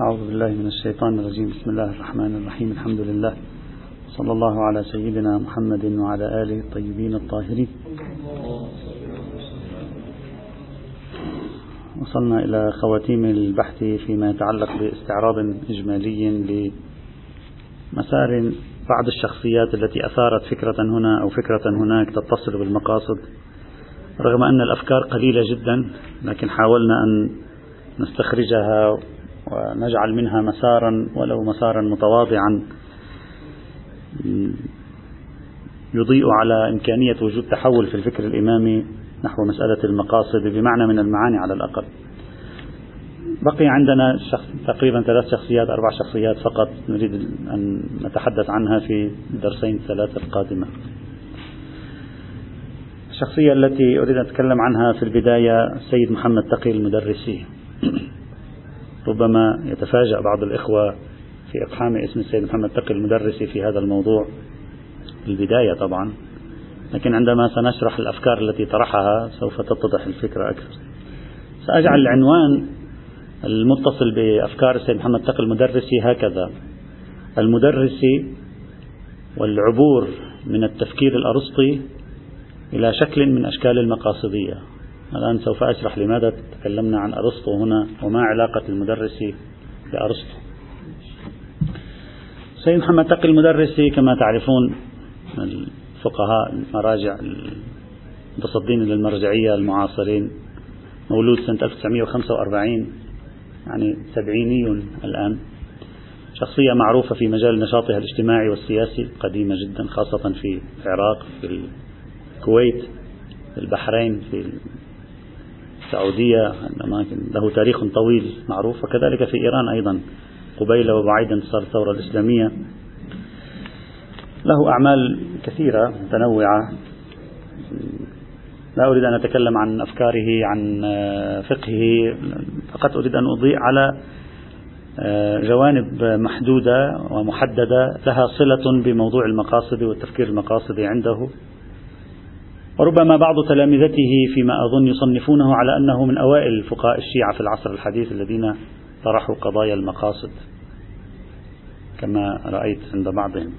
أعوذ بالله من الشيطان الرجيم. بسم الله الرحمن الرحيم. الحمد لله. صلى الله على سيدنا محمد وعلى آله الطيبين الطاهرين. وصلنا إلى خواتيم البحث فيما يتعلق باستعراض إجمالي لمسار بعض الشخصيات التي أثارت فكرة هنا أو فكرة هناك تتصل بالمقاصد. رغم أن الأفكار قليلة جدا لكن حاولنا أن نستخرجها ونجعل منها مسارا ولو مسارا متواضعا. يضيء على إمكانية وجود تحول في الفكر الإمامي نحو مسألة المقاصد بمعنى من المعاني على الأقل. بقي عندنا شخص تقريبا ثلاث شخصيات أربع شخصيات فقط. نريد أن نتحدث عنها في الدرسين الثلاثة القادمة. الشخصية التي أريد أن أتكلم عنها في البداية السيد محمد تقي المدرسي. ربما يتفاجأ بعض الإخوة في إقحام اسم السيد محمد تقي المدرسي في هذا الموضوع في البداية طبعا. لكن عندما سنشرح الأفكار التي طرحها سوف تتضح الفكرة أكثر. سأجعل العنوان المتصل بأفكار السيد محمد تقي المدرسي هكذا. المدرسي والعبور من التفكير الأرسطي إلى شكل من أشكال المقاصدية. الآن سوف أشرح لماذا تكلمنا عن أرسطو هنا وما علاقة المدرس بأرسطو. سيد محمد تقي المدرسي كما تعرفون الفقهاء المراجع المتصدين للمرجعية المعاصرين مولود سنة 1945 يعني سبعيني الآن. شخصية معروفة في مجال نشاطها الاجتماعي والسياسي قديمة جدا خاصة في العراق في الكويت في البحرين في السعودية أماكن له تاريخ طويل معروف. وكذلك في إيران أيضا قبيل وبعيد انتصار الثورة الإسلامية. له أعمال كثيرة متنوعة. لا أريد أن أتكلم عن أفكاره عن فقهه. فقط أريد أن أضيء على جوانب محدودة ومحددة. لها صلة بموضوع المقاصد والتفكير المقاصدي عنده. وربما بعض تلامذته فيما أظن يصنفونه على أنه من أوائل فقهاء الشيعة في العصر الحديث الذين طرحوا قضايا المقاصد كما رأيت عند بعضهم.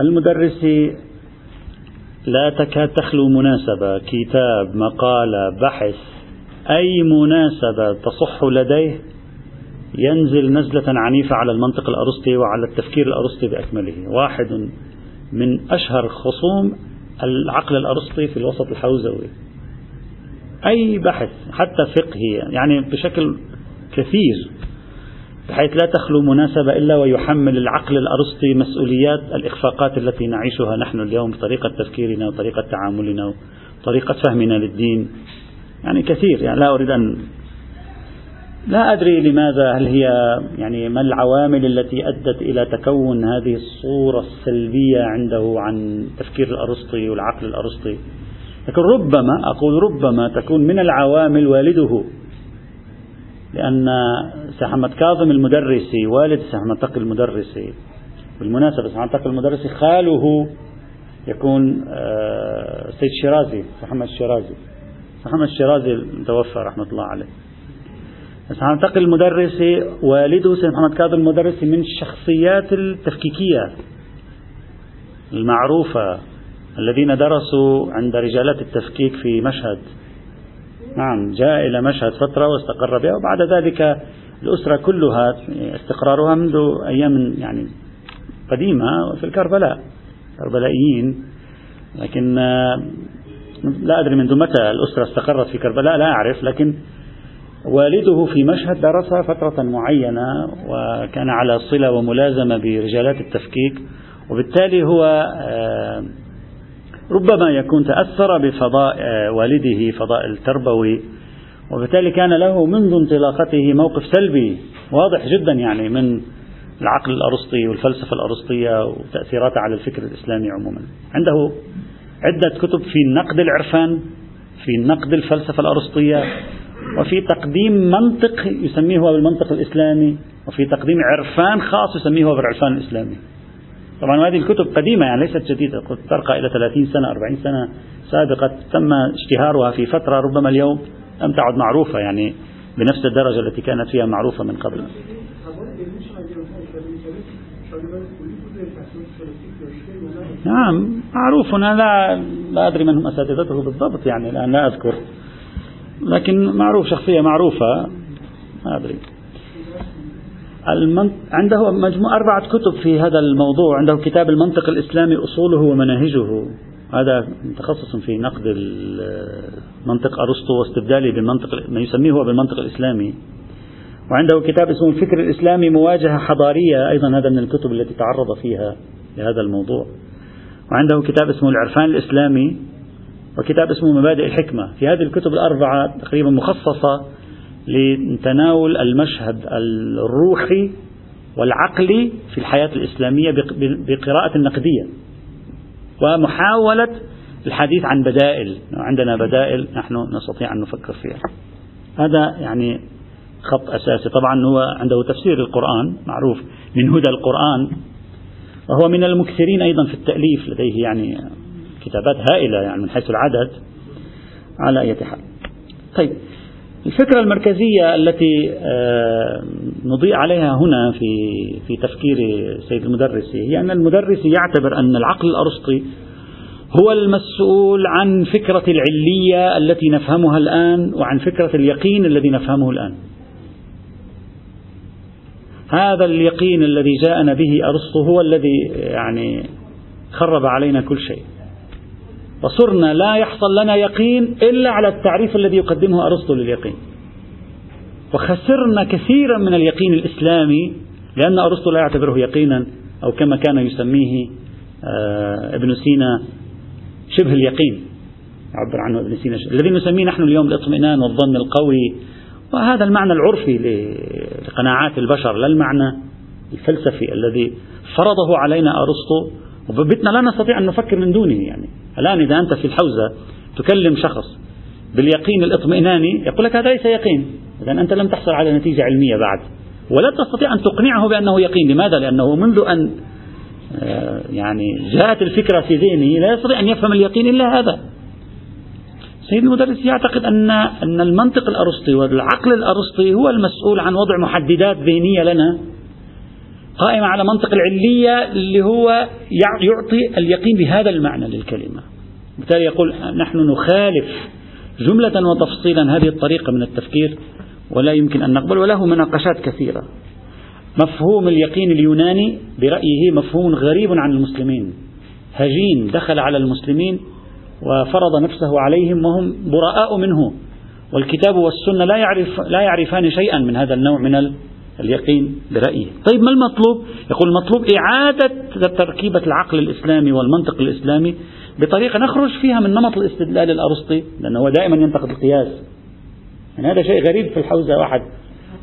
المدرس لا تكاد تخلو مناسبة كتاب مقالة بحث أي مناسبة تصح لديه؟ ينزل نزلة عنيفة على المنطق الأرسطي وعلى التفكير الأرسطي بأكمله. واحد من أشهر خصوم العقل الأرسطي في الوسط الحوزوي. أي بحث حتى فقهي يعني بشكل كثير بحيث لا تخلو مناسبة إلا ويحمل العقل الأرسطي مسؤوليات الإخفاقات التي نعيشها نحن اليوم بطريقة تفكيرنا وطريقة تعاملنا وطريقة فهمنا للدين. يعني كثير يعني لا أريد أن لا أدري لماذا هل هي يعني ما العوامل التي أدت إلى تكون هذه الصورة السلبية عنده عن تفكير الأرسطي والعقل الأرسطي؟ لكن ربما أقول ربما تكون من العوامل والده. لأن محمد كاظم المدرسي والد محمد تقي المدرسي بالمناسبة محمد تقي المدرسي خاله يكون آه، سيد شيرازي محمد الشيرازي محمد الشيرازي المتوفى رحمة الله عليه. محمد تقي المدرسي والده سيد محمد كاظم المدرسي من الشخصيات التفكيكية المعروفة الذين درسوا عند رجالات التفكيك في مشهد. نعم جاء إلى مشهد فترة واستقر بها وبعد ذلك الأسرة كلها استقرارها منذ أيام يعني قديمة في الكربلاء كربلائيين. لكن لا أدري منذ متى الأسرة استقرت في كربلاء لا أعرف لكن والده في مشهد درس فترة معينة وكان على صلة وملازمة برجالات التفكيك وبالتالي هو آه، ربما يكون تأثر بفضاء آه، والده فضاء التربوي وبالتالي كان له منذ انطلاقته موقف سلبي واضح جدا يعني من العقل الأرسطي والفلسفة الأرسطية وتأثيراتها على الفكر الإسلامي عموما. عنده عدة كتب في نقد العرفان في نقد الفلسفة الأرسطية وفي تقديم منطق يسميه هو بالمنطق الإسلامي وفي تقديم عرفان خاص يسميه هو بالعرفان الإسلامي. طبعا هذه الكتب قديمة يعني ليست جديدة ترقى إلى 30 سنة 40 سنة سابقة تم اشتهارها في فترة ربما اليوم لم تعد معروفة يعني بنفس الدرجة التي كانت فيها معروفة من قبل. نعم معروف. هنا لا لا أدري من هم أساتذته بالضبط يعني الآن لا أذكر. لكن معروف شخصية معروفة. ما أدري. المنط... عنده مجموع أربعة كتب في هذا الموضوع. عنده كتاب المنطق الإسلامي أصوله ومناهجه. هذا متخصص في نقد منطق أرسطو واستبداله بالمنطق ما يسميه هو بالمنطق الإسلامي. وعنده كتاب اسمه الفكر الإسلامي مواجهة حضارية. أيضا هذا من الكتب التي تعرض فيها لهذا الموضوع. وعنده كتاب اسمه العرفان الإسلامي. وكتاب اسمه مبادئ الحكمة. في هذه الكتب الأربعة تقريبا مخصصة لتناول المشهد الروحي والعقلي في الحياة الإسلامية بقراءة نقدية. ومحاولة الحديث عن بدائل. عندنا بدائل نحن نستطيع أن نفكر فيها. هذا يعني خط أساسي. طبعا هو عنده تفسير القرآن معروف من هدى القرآن. وهو من المكثرين أيضا في التأليف لديه يعني كتابات هائلة يعني من حيث العدد على أي حال طيب الفكرة المركزية التي آه، نضيء عليها هنا في في تفكير سيد المدرسي هي أن المدرسي يعتبر أن العقل الأرسطي هو المسؤول عن فكرة العلية التي نفهمها الآن وعن فكرة اليقين الذي نفهمه الآن. هذا اليقين الذي جاءنا به أرسطو هو الذي يعني خرب علينا كل شيء. وصرنا لا يحصل لنا يقين إلا على التعريف الذي يقدمه أرسطو لليقين. وخسرنا كثيرا من اليقين الإسلامي لأن أرسطو لا يعتبره يقينا أو كما كان يسميه آه، ابن سينا شبه اليقين. يعبر عنه ابن سينا الذي نسميه نحن اليوم الاطمئنان والظن القوي. وهذا المعنى العرفي لقناعات البشر لا المعنى الفلسفي الذي فرضه علينا أرسطو وببتنا لا نستطيع أن نفكر من دونه يعني. الآن إذا أنت في الحوزة تكلم شخص باليقين الاطمئناني يقول لك هذا ليس يقين. إذا أنت لم تحصل على نتيجة علمية بعد. ولا تستطيع أن تقنعه بأنه يقين. لماذا؟ لأنه منذ أن آه، يعني جاءت الفكرة في ذهنه لا يستطيع أن يفهم اليقين إلا هذا. سيد المدرس يعتقد أن أن المنطق الأرسطي والعقل الأرسطي هو المسؤول عن وضع محددات ذهنية لنا قائمة على منطق العلية اللي هو يعطي اليقين بهذا المعنى للكلمة. بالتالي يقول نحن نخالف جملة وتفصيلا هذه الطريقة من التفكير ولا يمكن أن نقبل وله مناقشات كثيرة. مفهوم اليقين اليوناني برأيه مفهوم غريب عن المسلمين. هجين دخل على المسلمين وفرض نفسه عليهم وهم براء منه. والكتاب والسنة لا يعرف لا يعرفان شيئا من هذا النوع من اليقين برأيه. طيب ما المطلوب؟ يقول المطلوب إعادة تركيبة العقل الإسلامي والمنطق الإسلامي بطريقة نخرج فيها من نمط الاستدلال الأرسطي لأنه هو دائما ينتقد القياس. يعني هذا شيء غريب في الحوزة واحد.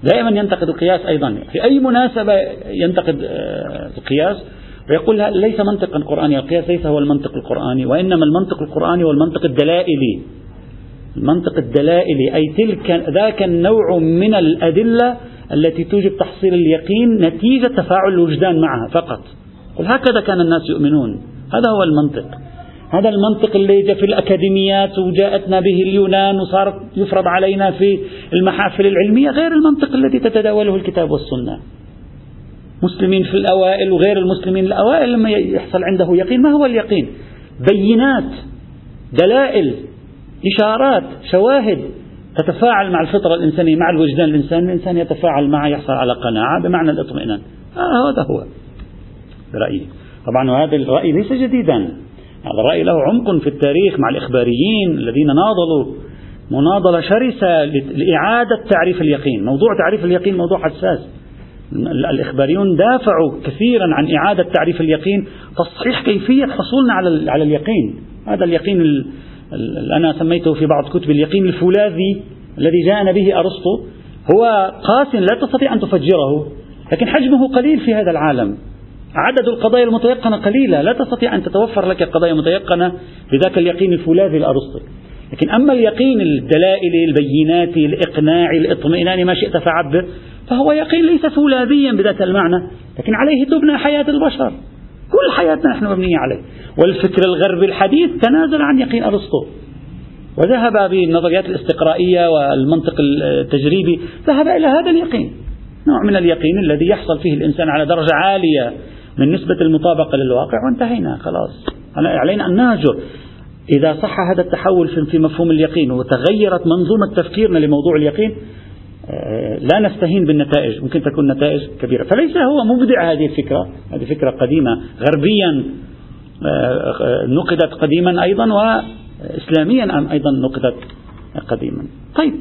دائما ينتقد القياس أيضا. في أي مناسبة ينتقد آه، القياس؟ ويقول ليس منطقا قرآني القياس ليس هو المنطق القرآني وإنما المنطق القرآني هو المنطق الدلائلي. المنطق الدلائلي أي تلك ذاك النوع من الأدلة التي توجب تحصيل اليقين نتيجة تفاعل الوجدان معها فقط. قل هكذا كان الناس يؤمنون. هذا هو المنطق. هذا المنطق اللي جاء في الأكاديميات وجاءتنا به اليونان وصار يفرض علينا في المحافل العلمية غير المنطق الذي تتداوله الكتاب والسنة. مسلمين في الأوائل وغير المسلمين الأوائل لما يحصل عنده يقين ما هو اليقين؟ بينات دلائل إشارات شواهد. تتفاعل مع الفطرة الإنسانية مع الوجدان الإنساني الإنسان يتفاعل معها يحصل على قناعة بمعنى الاطمئنان. آه هذا هو برأيي. طبعا هذا الرأي ليس جديدا. هذا الرأي له عمق في التاريخ مع الإخباريين الذين ناضلوا مناضلة شرسة لإعادة تعريف اليقين. موضوع تعريف اليقين موضوع حساس. الإخباريون دافعوا كثيرا عن إعادة تعريف اليقين. تصحيح كيفية حصولنا على على اليقين. هذا اليقين أنا سميته في بعض كتب اليقين الفولاذي الذي جاءنا به أرسطو. هو قاس لا تستطيع أن تفجره لكن حجمه قليل في هذا العالم. عدد القضايا المتيقنة قليلة لا تستطيع أن تتوفر لك قضايا متيقنة بذاك اليقين الفولاذي الأرسطي. لكن أما اليقين الدلائلي البيناتي الإقناعي الإطمئناني ما شئت فعبر فهو يقين ليس فولاذيا بذات المعنى لكن عليه تبنى حياة البشر. كل حياتنا نحن مبنية عليه. والفكر الغربي الحديث تنازل عن يقين أرسطو. وذهب بالنظريات الاستقرائية والمنطق التجريبي ذهب إلى هذا اليقين. نوع من اليقين الذي يحصل فيه الإنسان على درجة عالية من نسبة المطابقة للواقع وانتهينا خلاص. علينا أن نهجر. إذا صح هذا التحول في مفهوم اليقين وتغيرت منظومة تفكيرنا لموضوع اليقين لا نستهين بالنتائج ممكن تكون نتائج كبيرة. فليس هو مبدع هذه الفكرة هذه فكرة قديمة. غربيا آه، آه، نقدت قديما أيضا وإسلاميا أيضا نقدت قديما. طيب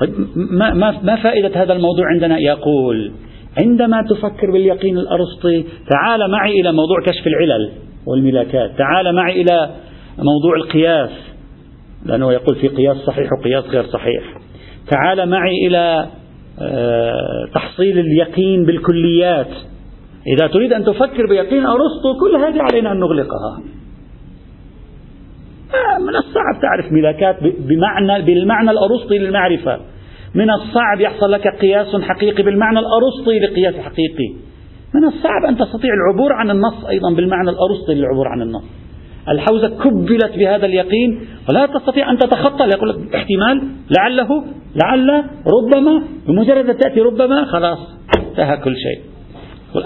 طيب ما, ما فائدة هذا الموضوع عندنا؟ يقول عندما تفكر باليقين الأرسطي تعال معي إلى موضوع كشف العلل والملاكات. تعال معي إلى موضوع القياس لأنه يقول في قياس صحيح وقياس غير صحيح. تعال معي إلى آه، تحصيل اليقين بالكليات. إذا تريد أن تفكر بيقين أرسطو كل هذه علينا أن نغلقها. آه، من الصعب تعرف ملاكات بمعنى بالمعنى الأرسطي للمعرفة. من الصعب يحصل لك قياس حقيقي بالمعنى الأرسطي لقياس حقيقي. من الصعب أن تستطيع العبور عن النص أيضا بالمعنى الأرسطي للعبور عن النص. الحوزة كبلت بهذا اليقين ولا تستطيع أن تتخطى. يقول لك احتمال لعله لعل ربما بمجرد تأتي ربما خلاص انتهى كل شيء.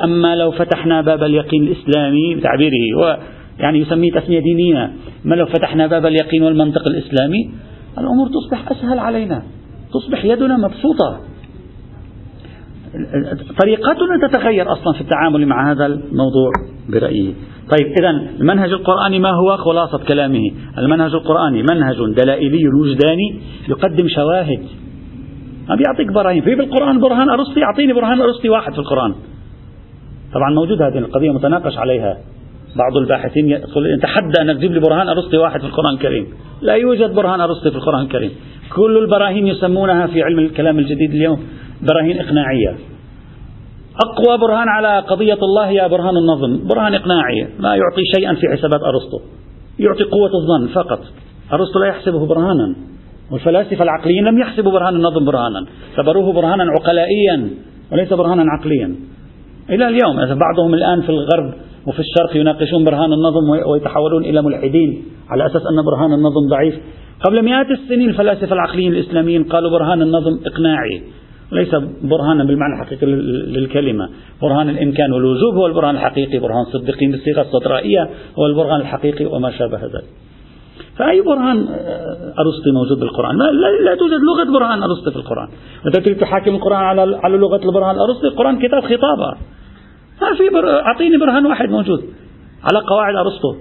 أما لو فتحنا باب اليقين الإسلامي بتعبيره هو يعني يسميه تسمية دينية ما لو فتحنا باب اليقين والمنطق الإسلامي الأمور تصبح أسهل علينا تصبح يدنا مبسوطة. طريقتنا تتغير أصلا في التعامل مع هذا الموضوع برأيه طيب إذا المنهج القرآني ما هو؟ خلاصة كلامه. المنهج القرآني منهج دلائلي وجداني يقدم شواهد. ما بيعطيك براهين في بالقرآن برهان أرسطي؟ أعطيني برهان أرسطي واحد في القرآن. طبعا موجود هذه القضية متناقش عليها. بعض الباحثين يقول يتحدى أن تجيب لي برهان أرسطي واحد في القرآن الكريم. لا يوجد برهان أرسطي في القرآن الكريم. كل البراهين يسمونها في علم الكلام الجديد اليوم براهين إقناعية. أقوى برهان على قضية الله هي برهان النظم. برهان إقناعي. ما يعطي شيئا في حسابات أرسطو. يعطي قوة الظن فقط. أرسطو لا يحسبه برهانا. والفلاسفة العقليين لم يحسبوا برهان النظم برهانا. اعتبروه برهانا عقلائيا وليس برهانا عقليا. إلى اليوم بعضهم الآن في الغرب وفي الشرق يناقشون برهان النظم ويتحولون إلى ملحدين على أساس أن برهان النظم ضعيف. قبل مئات السنين الفلاسفة العقليين الإسلاميين قالوا برهان النظم إقناعي. ليس برهانا بالمعنى الحقيقي للكلمة. برهان الإمكان والوجوب هو البرهان الحقيقي. برهان صدقين بالصيغة الصدرائية هو البرهان الحقيقي وما شابه ذلك. فأي برهان آه، أرسطي موجود بالقرآن؟ لا, توجد لغة برهان أرسطي في القرآن. أنت تريد تحاكم القرآن على على لغة البرهان الأرسطي القرآن كتاب خطابة ما في بر... أعطيني برهان واحد موجود على قواعد أرسطو.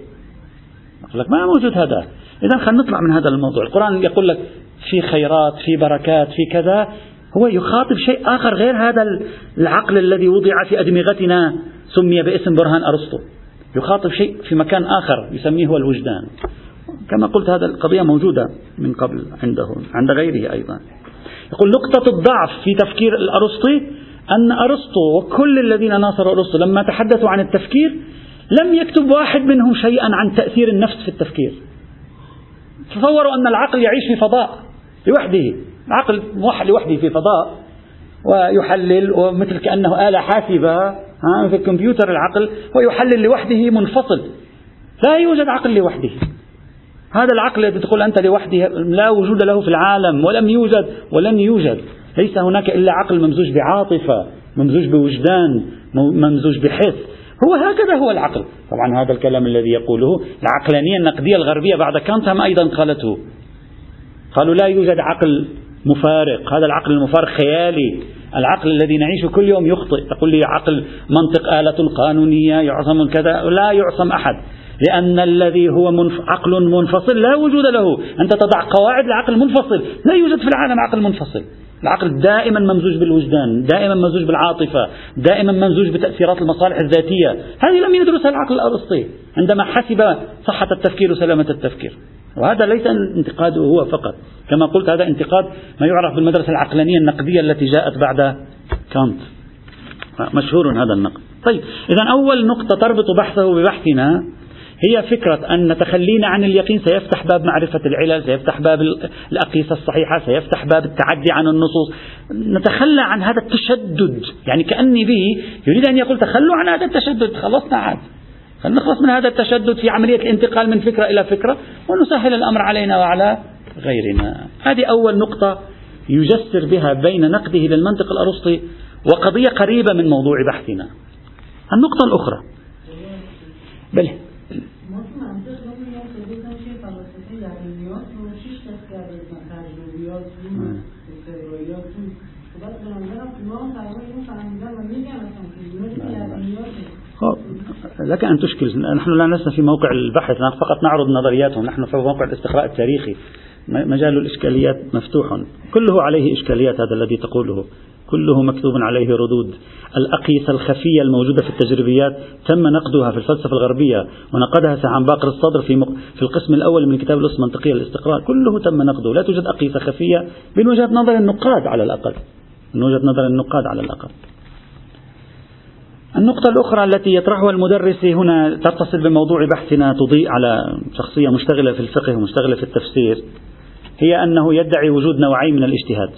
لك ما موجود هذا. إذا خلينا نطلع من هذا الموضوع. القرآن يقول لك في خيرات في بركات في كذا. هو يخاطب شيء آخر غير هذا العقل الذي وضع في أدمغتنا سمي باسم برهان أرسطو. يخاطب شيء في مكان آخر يسميه هو الوجدان. كما قلت هذا القضية موجودة من قبل عنده عند غيره أيضا. يقول نقطة الضعف في تفكير الأرسطي أن أرسطو وكل الذين ناصروا أرسطو لما تحدثوا عن التفكير لم يكتب واحد منهم شيئا عن تأثير النفس في التفكير. تصوروا أن العقل يعيش في فضاء لوحده. عقل موحد لوحده في فضاء ويحلل ومثل كأنه آلة حاسبة مثل كمبيوتر العقل ويحلل لوحده منفصل. لا يوجد عقل لوحده. هذا العقل الذي تقول أنت لوحده لا وجود له في العالم ولم يوجد ولن يوجد. ليس هناك إلا عقل ممزوج بعاطفة ممزوج بوجدان ممزوج بحس. هو هكذا هو العقل. طبعا هذا الكلام الذي يقوله العقلانية النقدية الغربية بعد كانت هم أيضا قالته. قالوا لا يوجد عقل مفارق. هذا العقل المفارق خيالي. العقل الذي نعيشه كل يوم يخطئ. تقول لي عقل منطق آلة قانونية يعصم كذا. لا يعصم أحد. لأن الذي هو منف... عقل منفصل لا وجود له. أنت تضع قواعد لعقل منفصل. لا يوجد في العالم عقل منفصل. العقل دائما ممزوج بالوجدان دائما ممزوج بالعاطفة دائما ممزوج بتأثيرات المصالح الذاتية. هذه لم يدرسها العقل الأرسطي. عندما حسب صحة التفكير وسلامة التفكير. وهذا ليس انتقاده هو فقط. كما قلت هذا انتقاد ما يعرف بالمدرسة العقلانية النقدية التي جاءت بعد كانت. مشهور هذا النقد. طيب إذا أول نقطة تربط بحثه ببحثنا هي فكرة أن تخلينا عن اليقين. سيفتح باب معرفة العلل سيفتح باب الأقيسة الصحيحة سيفتح باب التعدي عن النصوص. نتخلى عن هذا التشدد. يعني كأني به يريد أن يقول تخلوا عن هذا التشدد. خلصنا عاد نخلص من هذا التشدد في عملية الانتقال من فكرة إلى فكرة؟ ونسهل الأمر علينا وعلى غيرنا. هذه أول نقطة يجسر بها بين نقده للمنطق الأرسطي وقضية قريبة من موضوع بحثنا. النقطة الأخرى. بل. لك أن تشكل. نحن لا لسنا في موقع البحث نحن فقط نعرض نظرياتهم نحن في موقع الاستقراء التاريخي. مجال الإشكاليات مفتوح. كله عليه إشكاليات هذا الذي تقوله. كله مكتوب عليه ردود. الأقيسة الخفية الموجودة في التجريبيات تم نقدها في الفلسفة الغربية ونقدها سعان باقر الصدر في, مق... في القسم الأول من كتاب الأس المنطقية للاستقراء كله تم نقده. لا توجد أقيسة خفية من وجهة نظر النقاد على الأقل. من وجهة نظر النقاد على الأقل. النقطة الأخرى التي يطرحها المدرس هنا تتصل بموضوع بحثنا تضيء على شخصية مشتغلة في الفقه ومشتغلة في التفسير هي أنه يدعي وجود نوعين من الاجتهاد.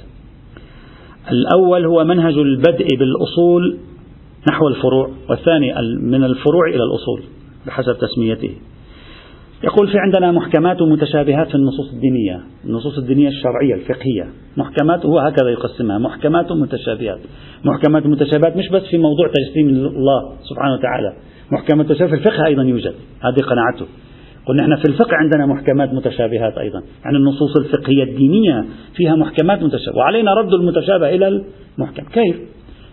الأول هو منهج البدء بالأصول نحو الفروع والثاني من الفروع إلى الأصول بحسب تسميته. يقول في عندنا محكمات ومتشابهات في النصوص الدينية النصوص الدينية الشرعية الفقهية. محكمات هو هكذا يقسمها محكمات ومتشابهات محكمات ومتشابهات مش بس في موضوع تجسيم الله سبحانه وتعالى محكمات متشابهات في الفقه أيضا يوجد. هذه قناعته. قلنا إحنا في الفقه عندنا محكمات متشابهات أيضا، يعني النصوص الفقهية الدينية فيها محكمات متشابهة، وعلينا رد المتشابه إلى المحكم، كيف؟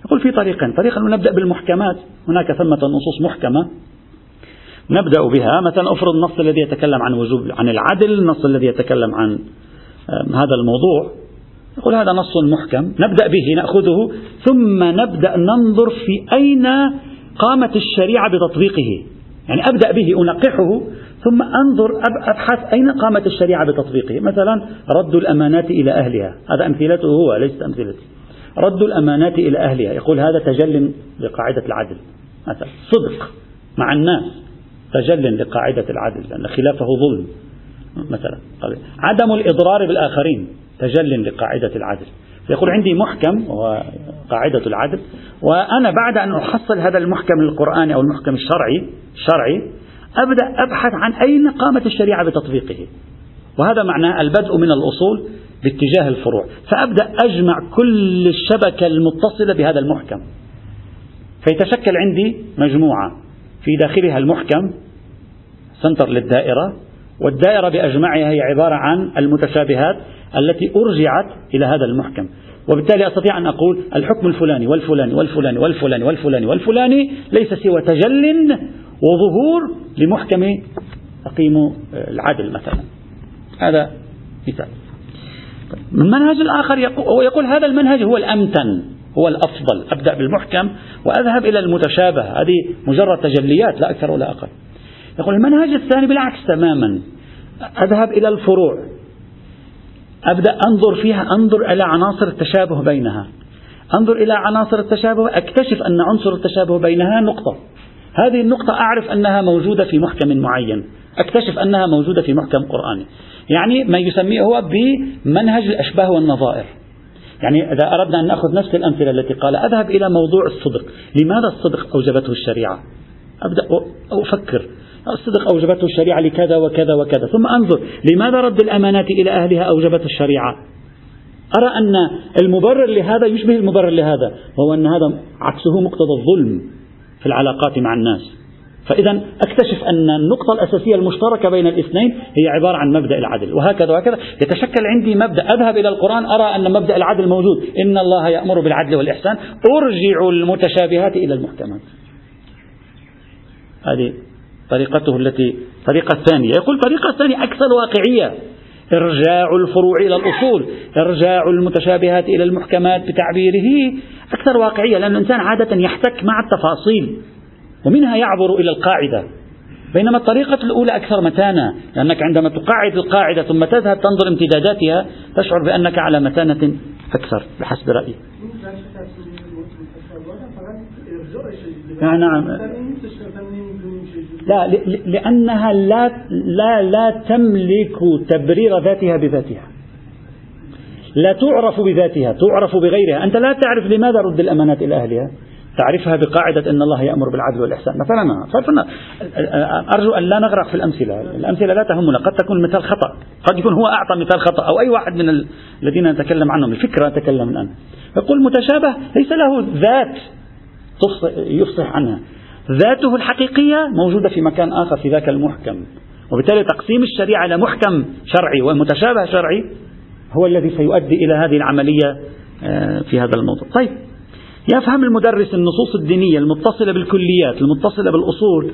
يقول في طريقين، طريقا نبدأ بالمحكمات، هناك ثمة نصوص محكمة. نبدأ بها، مثلا أفرض النص الذي يتكلم عن وجوب عن العدل، النص الذي يتكلم عن هذا الموضوع، يقول هذا نص محكم، نبدأ به نأخذه ثم نبدأ ننظر في أين قامت الشريعة بتطبيقه، يعني أبدأ به أنقحه ثم أنظر أبحث أين قامت الشريعة بتطبيقه. مثلا رد الأمانات إلى أهلها. هذا أمثلته هو ليست أمثلتي. رد الأمانات إلى أهلها. يقول هذا تجل لقاعدة العدل. مثلا صدق مع الناس. تجل لقاعدة العدل لأن خلافه ظلم مثلا. عدم الإضرار بالآخرين تجل لقاعدة العدل. يقول عندي محكم وهو قاعدة العدل وأنا بعد أن أحصل هذا المحكم القرآني أو المحكم الشرعي الشرعي أبدأ أبحث عن أين قامت الشريعة بتطبيقه. وهذا معناه البدء من الأصول باتجاه الفروع. فأبدأ أجمع كل الشبكة المتصلة بهذا المحكم. فيتشكل عندي مجموعة. في داخلها المحكم سنتر للدائرة والدائرة بأجمعها هي عبارة عن المتشابهات التي أرجعت إلى هذا المحكم. وبالتالي أستطيع أن أقول الحكم الفلاني والفلاني والفلاني والفلاني والفلاني والفلاني ليس سوى تجل وظهور لمحكم أقيم العدل مثلا. هذا مثال. المنهج الآخر يقول, يقول هذا المنهج هو الأمتن. هو الأفضل. أبدأ بالمحكم وأذهب إلى المتشابه. هذه مجرد تجليات لا أكثر ولا أقل. يقول المنهج الثاني بالعكس تماما. أذهب إلى الفروع. أبدأ أنظر فيها أنظر إلى عناصر التشابه بينها. أنظر إلى عناصر التشابه أكتشف أن عنصر التشابه بينها نقطة. هذه النقطة أعرف أنها موجودة في محكم معين. أكتشف أنها موجودة في محكم قرآني. يعني ما يسميه هو بمنهج الأشباه والنظائر. يعني إذا أردنا أن نأخذ نفس الأمثلة التي قال أذهب إلى موضوع الصدق. لماذا الصدق أوجبته الشريعة؟ أبدأ أفكر. الصدق أوجبته الشريعة لكذا وكذا وكذا. ثم أنظر لماذا رد الأمانات إلى أهلها أوجبته الشريعة؟ أرى أن المبرر لهذا يشبه المبرر لهذا وهو أن هذا عكسه مقتضى الظلم في العلاقات مع الناس. فإذا أكتشف أن النقطة الأساسية المشتركة بين الاثنين هي عبارة عن مبدأ العدل وهكذا وهكذا. يتشكل عندي مبدأ. أذهب إلى القرآن أرى أن مبدأ العدل موجود. إن الله يأمر بالعدل والإحسان. أرجع المتشابهات إلى المحكمات هذه طريقته التي الطريقة الثانية. يقول الطريقة الثانية أكثر واقعية. إرجاع الفروع إلى الأصول. إرجاع المتشابهات إلى المحكمات بتعبيره أكثر واقعية لأن الإنسان عادة يحتك مع التفاصيل. ومنها يعبر إلى القاعدة. بينما الطريقة الأولى أكثر متانة لأنك عندما تقاعد القاعدة ثم تذهب تنظر امتداداتها تشعر بأنك على متانة أكثر بحسب رأيي. نعم. لا لأنها لا لا لا تملك تبرير ذاتها بذاتها. لا تعرف بذاتها تعرف بغيرها. أنت لا تعرف لماذا رد الأمانات إلى أهلها. تعرفها بقاعدة أن الله يأمر بالعدل والإحسان. مثلا أرجو أن لا نغرق في الأمثلة. الأمثلة لا تهمنا. قد تكون المثال خطأ. قد يكون هو أعطى مثال خطأ. أو أي واحد من الذين نتكلم عنهم. الفكرة نتكلم الآن. يقول متشابه ليس له ذات يفصح عنها. ذاته الحقيقية موجودة في مكان آخر في ذاك المحكم. وبالتالي تقسيم الشريعة إلى محكم شرعي. ومتشابه شرعي هو الذي سيؤدي إلى هذه العملية آه، في هذا الموضوع. طيب. يفهم المدرس النصوص الدينية المتصلة بالكليات المتصلة بالأصول.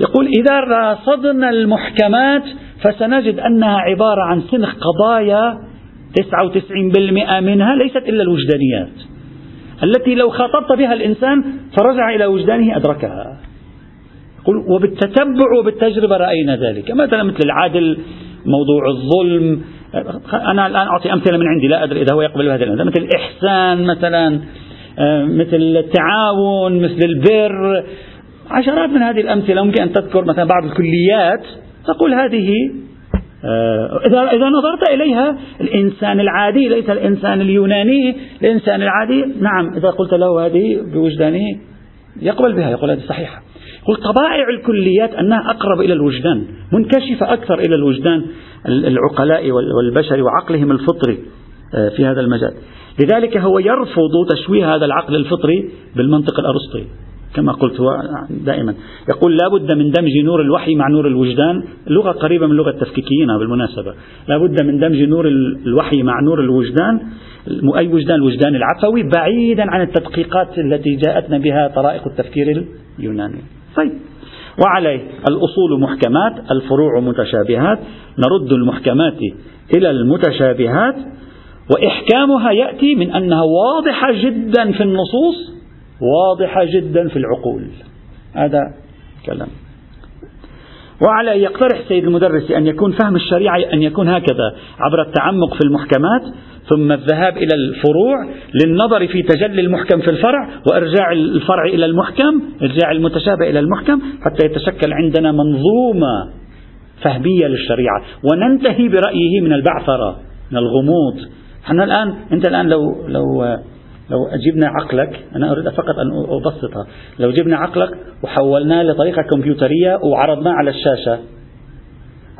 يقول إذا راصدنا المحكمات فسنجد أنها عبارة عن سنخ قضايا 99% منها ليست إلا الوجدانيات. التي لو خاطبت بها الإنسان فرجع إلى وجدانه أدركها. يقول وبالتتبع وبالتجربة رأينا ذلك. مثلا مثل العدل موضوع الظلم. أنا الآن أعطي أمثلة من عندي لا أدري إذا هو يقبل هذه الأمثلة. مثل الإحسان مثلا. مثل التعاون مثل البر. عشرات من هذه الأمثلة ممكن أن تذكر مثلا بعض الكليات تقول هذه آه، إذا إذا نظرت إليها الإنسان العادي ليس الإنسان اليوناني الإنسان العادي نعم إذا قلت له هذه بوجدانه يقبل بها يقول هذه صحيحة. يقول طبائع الكليات أنها أقرب إلى الوجدان منكشفة أكثر إلى الوجدان العقلاء والبشر وعقلهم الفطري. آه، في هذا المجال. لذلك هو يرفض تشويه هذا العقل الفطري بالمنطق الأرسطي كما قلت هو دائما. يقول لا بد من دمج نور الوحي مع نور الوجدان اللغة قريبة من لغة التفكيكيين بالمناسبة. لا بد من دمج نور الوحي مع نور الوجدان أي وجدان؟ الوجدان العفوي بعيدا عن التدقيقات التي جاءتنا بها طرائق التفكير اليوناني. طيب. وعليه الأصول محكمات الفروع متشابهات نرد المحكمات إلى المتشابهات وإحكامها يأتي من أنها واضحة جدا في النصوص واضحة جدا في العقول. هذا كلام. وعلى يقترح سيد المدرس أن يكون فهم الشريعة أن يكون هكذا عبر التعمق في المحكمات ثم الذهاب إلى الفروع للنظر في تجلي المحكم في الفرع وإرجاع الفرع إلى المحكم إرجاع المتشابه إلى المحكم حتى يتشكل عندنا منظومة فهمية للشريعة. وننتهي برأيه من البعثرة من الغموض. إحنا الآن أنت الآن لو لو لو جبنا عقلك أنا أريد فقط أن أبسطها. لو جبنا عقلك وحولناه لطريقة كمبيوترية وعرضناه على الشاشة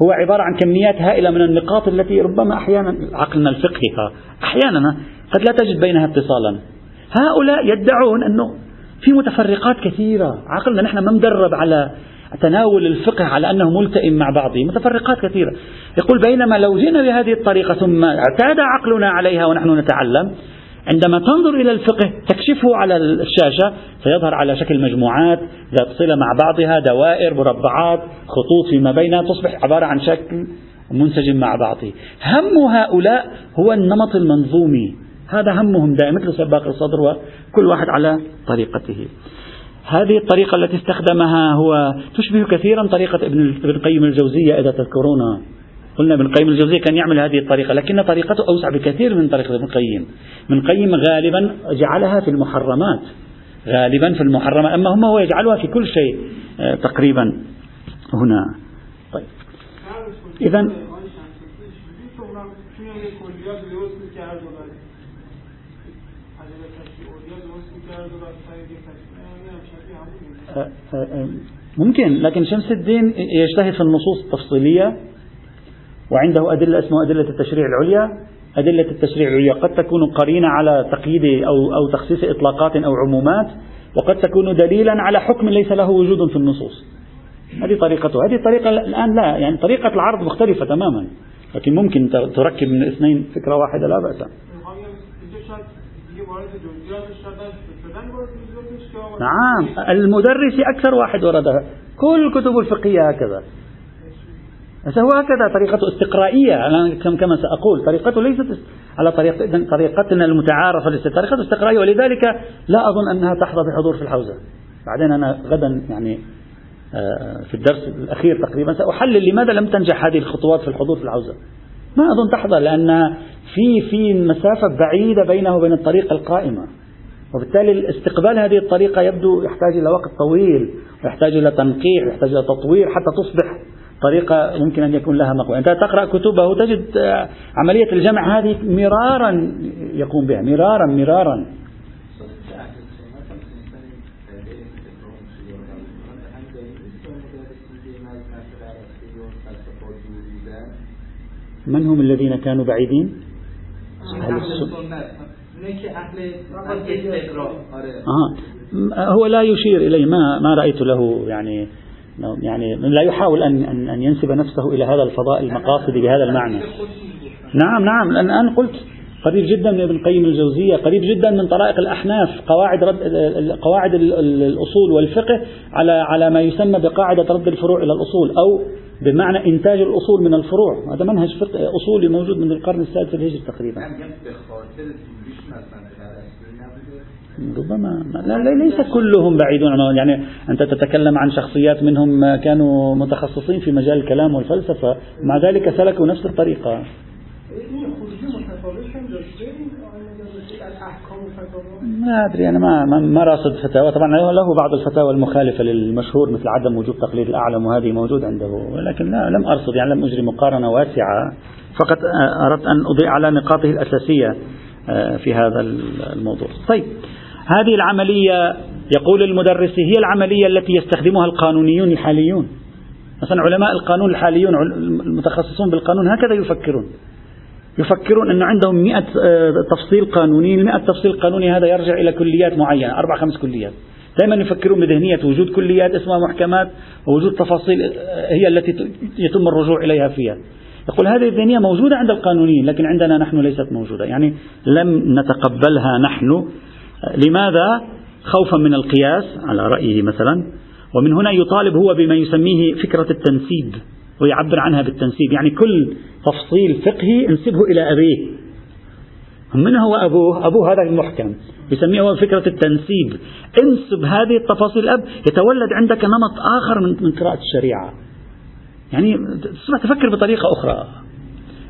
هو عبارة عن كميات هائلة من النقاط التي ربما أحيانا عقلنا الفقهي أحيانا قد لا تجد بينها اتصالا. هؤلاء يدعون أنه في متفرقات كثيرة. عقلنا نحن ما مدرب على تناول الفقه على أنه ملتئم مع بعضه متفرقات كثيرة. يقول بينما لو جئنا بهذه الطريقة ثم اعتاد عقلنا عليها ونحن نتعلم عندما تنظر إلى الفقه تكشفه على الشاشة سيظهر على شكل مجموعات ذات صلة مع بعضها دوائر مربعات خطوط فيما بينها تصبح عبارة عن شكل منسجم مع بعضه. هم هؤلاء هو النمط المنظومي. هذا همهم دائما مثل سباق الصدر وكل واحد على طريقته. هذه الطريقة التي استخدمها هو تشبه كثيرا طريقة ابن القيم الجوزية إذا تذكرونها قلنا ابن القيم الجوزية كان يعمل هذه الطريقة لكن طريقته أوسع بكثير من طريقة ابن القيم ابن القيم غالبا جعلها في المحرمات غالبا في المحرمات أما هم هو يجعلها في كل شيء آه، تقريبا هنا. طيب. إذا ممكن لكن شمس الدين يجتهد في النصوص التفصيلية وعنده أدلة اسمها أدلة التشريع العليا. أدلة التشريع العليا قد تكون قرينة على تقييد أو, أو تخصيص إطلاقات أو عمومات وقد تكون دليلا على حكم ليس له وجود في النصوص. هذه طريقته. هذه الطريقة الآن لا يعني طريقة العرض مختلفة تماما لكن ممكن تركب من الاثنين فكرة واحدة لا بأس. نعم. المدرس أكثر واحد وردها كل الكتب الفقهية هكذا هو هكذا طريقته استقرائية أنا كما سأقول. طريقته ليست على طريقة طريقتنا المتعارفة ليست طريقته استقرائية ولذلك لا أظن أنها تحظى بحضور في الحوزة. بعدين أنا غدا يعني آه، في الدرس الأخير تقريبا سأحلل لماذا لم تنجح هذه الخطوات في الحضور في الحوزة. ما أظن تحظى لأن في في مسافة بعيدة بينه وبين الطريقة القائمة. وبالتالي استقبال هذه الطريقة يبدو يحتاج إلى وقت طويل ويحتاج إلى تنقيح ويحتاج إلى تطوير حتى تصبح طريقة يمكن أن يكون لها مقبول. أنت تقرأ كتبه تجد عملية الجمع هذه مرارا يقوم بها مرارا مرارا. من هم الذين كانوا بعيدين؟ أهل السنة. آه. هو لا يشير إليه. ما ما رأيت له يعني يعني لا يحاول أن أن أن ينسب نفسه إلى هذا الفضاء المقاصدي بهذا المعنى. نعم نعم. الآن قلت قريب جدا من ابن قيم الجوزية قريب جدا من طرائق الأحناف قواعد رد قواعد الأصول والفقه على على ما يسمى بقاعدة رد الفروع إلى الأصول أو بمعنى إنتاج الأصول من الفروع. هذا منهج أصولي موجود من القرن السادس الهجري تقريبا. ربما لا ليس كلهم بعيدون. عن يعني أنت تتكلم عن شخصيات منهم كانوا متخصصين في مجال الكلام والفلسفة مع ذلك سلكوا نفس الطريقة. ما أدري أنا ما ما راصد فتاوى طبعا له بعض الفتاوى المخالفة للمشهور مثل عدم وجود تقليد الأعلم وهذه موجود عنده ولكن لا لم أرصد يعني لم أجري مقارنة واسعة فقط أردت أن أضيء على نقاطه الأساسية آه، في هذا الموضوع. طيب هذه العملية يقول المدرس هي العملية التي يستخدمها القانونيون الحاليون. مثلا علماء القانون الحاليون المتخصصون بالقانون هكذا يفكرون. يفكرون أن عندهم مئة آه، تفصيل قانوني المئة تفصيل قانوني هذا يرجع إلى كليات معينة أربع خمس كليات. دائما يفكرون بذهنية وجود كليات اسمها محكمات ووجود تفاصيل آه، هي التي يتم الرجوع إليها فيها. يقول هذه الذهنية موجودة عند القانونيين لكن عندنا نحن ليست موجودة. يعني لم نتقبلها نحن. آه، لماذا؟ خوفا من القياس على رأيه مثلا. ومن هنا يطالب هو بما يسميه فكرة التنسيب. ويعبر عنها بالتنسيب. يعني كل تفصيل فقهي انسبه إلى أبيه. من هو أبوه؟ أبوه هذا المحكم. يسميه هو فكرة التنسيب. انسب هذه التفاصيل الأب يتولد عندك نمط آخر من, من قراءة الشريعة. يعني تصبح تفكر بطريقة أخرى.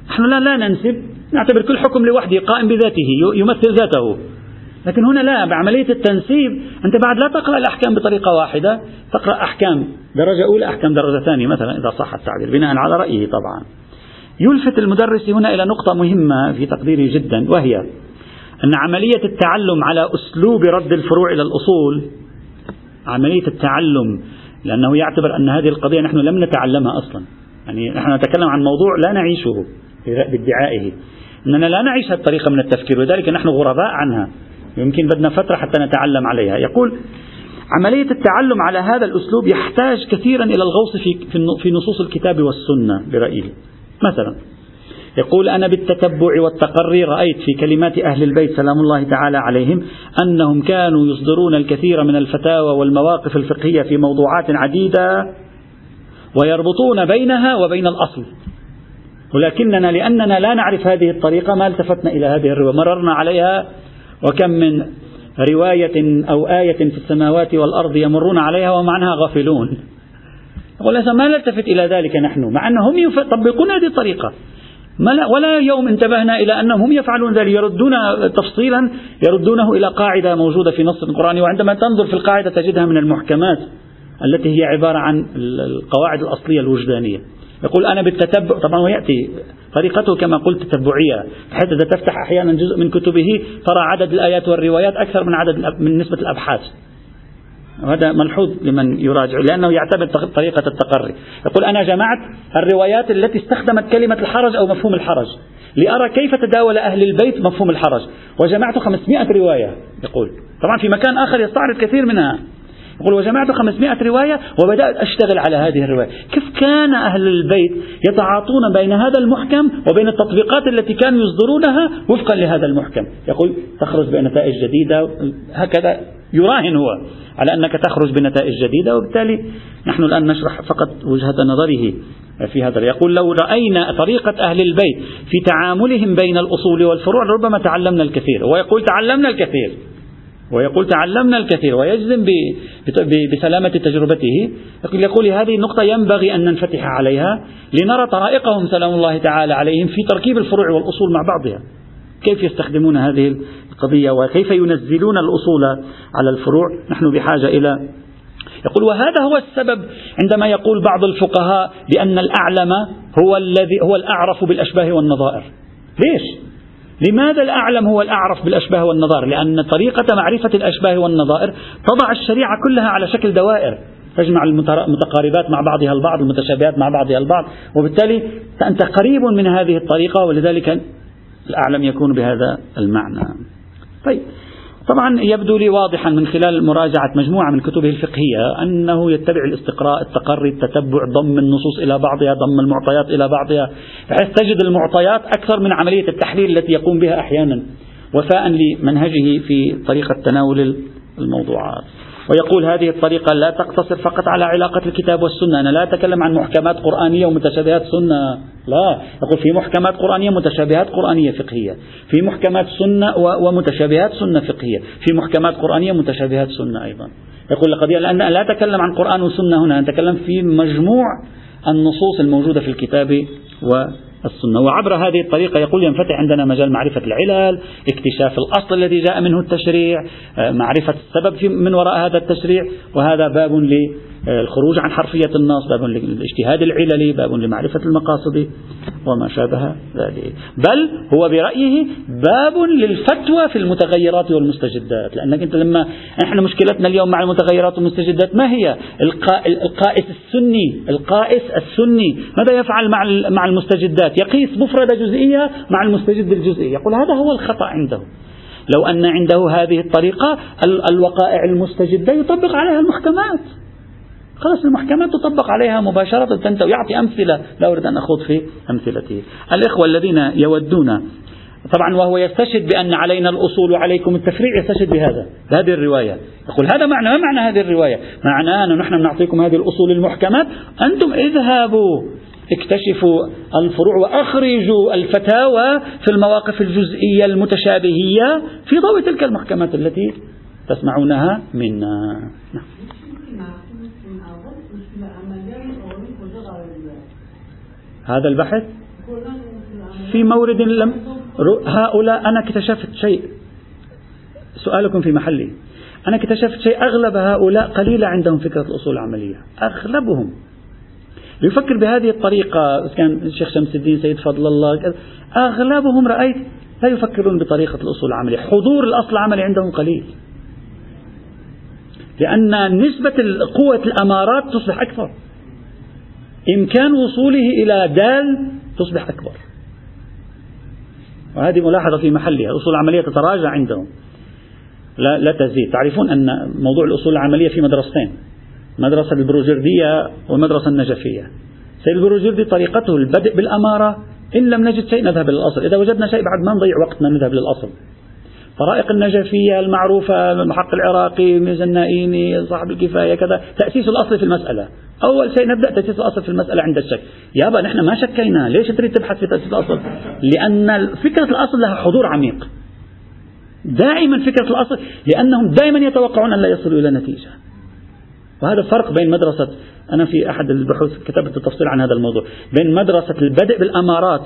نحن لا لا ننسب. نعتبر كل حكم لوحده قائم بذاته يمثل ذاته. لكن هنا لا بعملية التنسيب أنت بعد لا تقرأ الأحكام بطريقة واحدة تقرأ أحكام درجة أولى أحكام درجة ثانية مثلا إذا صح التعبير بناء على رأيه طبعا. يلفت المدرس هنا إلى نقطة مهمة في تقديري جدا وهي أن عملية التعلم على أسلوب رد الفروع إلى الأصول عملية التعلم لأنه يعتبر أن هذه القضية نحن لم نتعلمها أصلا. يعني نحن نتكلم عن موضوع لا نعيشه بادعائه أننا لا نعيش هذه الطريقة من التفكير ولذلك نحن غرباء عنها. يمكن بدنا فترة حتى نتعلم عليها. يقول عملية التعلم على هذا الأسلوب يحتاج كثيرا إلى الغوص في, في نصوص الكتاب والسنة برأيه مثلا يقول أنا بالتتبع والتقري رأيت في كلمات أهل البيت سلام الله تعالى عليهم أنهم كانوا يصدرون الكثير من الفتاوى والمواقف الفقهية في موضوعات عديدة ويربطون بينها وبين الأصل. ولكننا لأننا لا نعرف هذه الطريقة ما التفتنا إلى هذه الرواية. مررنا عليها وكم من رواية أو آية في السماوات والأرض يمرون عليها ومعناها غافلون. يقول ما نلتفت إلى ذلك نحن مع أنهم يطبقون هذه الطريقة. ولا يوم انتبهنا إلى أنهم هم يفعلون ذلك يردون تفصيلا يردونه إلى قاعدة موجودة في نص القرآن وعندما تنظر في القاعدة تجدها من المحكمات التي هي عبارة عن القواعد الأصلية الوجدانية. يقول أنا بالتتبع طبعا ويأتي طريقته كما قلت تتبعية بحيث إذا تفتح أحيانا جزء من كتبه ترى عدد الآيات والروايات أكثر من عدد من نسبة الأبحاث. وهذا ملحوظ لمن يراجع لأنه يعتمد طريقة التقري. يقول أنا جمعت الروايات التي استخدمت كلمة الحرج أو مفهوم الحرج لأرى كيف تداول أهل البيت مفهوم الحرج وجمعت 500 رواية يقول. طبعا في مكان آخر يستعرض كثير منها. يقول وجمعت 500 رواية وبدأت أشتغل على هذه الرواية. كيف كان أهل البيت يتعاطون بين هذا المحكم وبين التطبيقات التي كانوا يصدرونها وفقا لهذا المحكم؟ يقول تخرج بنتائج جديدة هكذا يراهن هو على أنك تخرج بنتائج جديدة وبالتالي نحن الآن نشرح فقط وجهة نظره في هذا يقول لو رأينا طريقة أهل البيت في تعاملهم بين الأصول والفروع ربما تعلمنا الكثير. ويقول تعلمنا الكثير. ويقول تعلمنا الكثير ويجزم بسلامة تجربته. يقول هذه النقطة ينبغي أن ننفتح عليها لنرى طرائقهم سلام الله تعالى عليهم في تركيب الفروع والأصول مع بعضها. كيف يستخدمون هذه القضية وكيف ينزلون الأصول على الفروع؟ نحن بحاجة إلى يقول وهذا هو السبب عندما يقول بعض الفقهاء بأن الأعلم هو الذي هو الأعرف بالأشباه والنظائر. ليش؟ لماذا الأعلم هو الأعرف بالأشباه والنظائر؟ لأن طريقة معرفة الأشباه والنظائر تضع الشريعة كلها على شكل دوائر. تجمع المتقاربات مع بعضها البعض المتشابهات مع بعضها البعض. وبالتالي أنت قريب من هذه الطريقة ولذلك الأعلم يكون بهذا المعنى. طيب. طبعا يبدو لي واضحا من خلال مراجعة مجموعة من كتبه الفقهية أنه يتبع الاستقراء التقري التتبع ضم النصوص إلى بعضها ضم المعطيات إلى بعضها بحيث تجد المعطيات أكثر من عملية التحليل التي يقوم بها أحيانا وفاء لمنهجه في طريقة تناول الموضوعات. ويقول هذه الطريقة لا تقتصر فقط على علاقة الكتاب والسنة. أنا لا أتكلم عن محكمات قرآنية ومتشابهات سنة. لا. يقول في محكمات قرآنية متشابهات قرآنية فقهية. في محكمات سنة ومتشابهات سنة فقهية. في محكمات قرآنية متشابهات سنة أيضا. يقول القضية لأن لا أتكلم عن قرآن وسنة هنا. أتكلم في مجموع النصوص الموجودة في الكتاب و السنة. وعبر هذه الطريقة يقول ينفتح عندنا مجال معرفة العلل اكتشاف الأصل الذي جاء منه التشريع آه، معرفة السبب من وراء هذا التشريع وهذا باب الخروج عن حرفية النص باب للاجتهاد العللي باب لمعرفة المقاصد وما شابه ذلك. بل هو برأيه باب للفتوى في المتغيرات والمستجدات. لأنك أنت لما إحنا مشكلتنا اليوم مع المتغيرات والمستجدات ما هي؟ القائس السني القائس السني. ماذا يفعل مع مع المستجدات؟ يقيس مفردة جزئية مع المستجد الجزئي يقول هذا هو الخطأ عنده. لو أن عنده هذه الطريقة الوقائع المستجدة يطبق عليها المحكمات. خلاص المحكمات تطبق عليها مباشرة ويعطي أمثلة. لا أريد أن أخوض في أمثلته. الإخوة الذين يودون طبعا وهو يستشهد بأن علينا الأصول وعليكم التفريع يستشهد بهذا بهذه الرواية. يقول هذا معنى ما معنى هذه الرواية؟ معناه أن نحن نعطيكم هذه الأصول المحكمات. أنتم اذهبوا اكتشفوا الفروع وأخرجوا الفتاوى في المواقف الجزئية المتشابهية في ضوء تلك المحكمات التي تسمعونها منا. هذا البحث؟ في مورد لم هؤلاء أنا اكتشفت شيء. سؤالكم في محله أنا اكتشفت شيء. أغلب هؤلاء قليلة عندهم فكرة الأصول العملية. أغلبهم. يفكر بهذه الطريقة كان الشيخ شمس الدين سيد فضل الله. أغلبهم رأيت لا يفكرون بطريقة الأصول العملية. حضور الأصل العملي عندهم قليل. لأن نسبة قوة الأمارات تصبح أكثر. إمكان وصوله إلى دال تصبح أكبر. وهذه ملاحظة في محلها. الأصول العملية تتراجع عندهم. لا, لا تزيد. تعرفون أن موضوع الأصول العملية في مدرستين مدرسة البروجردية والمدرسة النجفية. سيد البروجردي طريقته البدء بالأمارة إن لم نجد شيء نذهب للأصل إذا وجدنا شيء بعد ما نضيع وقتنا نذهب للأصل. طرائق النجفية المعروفة المحق العراقي ميزان النائيني صاحب الكفاية كذا. تأسيس الأصل في المسألة. أول شيء نبدأ تأسيس الأصل في المسألة عند الشك يابا نحن ما شكينا. ليش تريد تبحث في تأسيس الأصل؟ لأن فكرة الأصل لها حضور عميق. دائما فكرة الأصل لأنهم دائما يتوقعون أن لا يصلوا إلى نتيجة. وهذا الفرق بين مدرسة أنا في أحد البحوث كتبت التفصيل عن هذا الموضوع. بين مدرسة البدء بالأمارات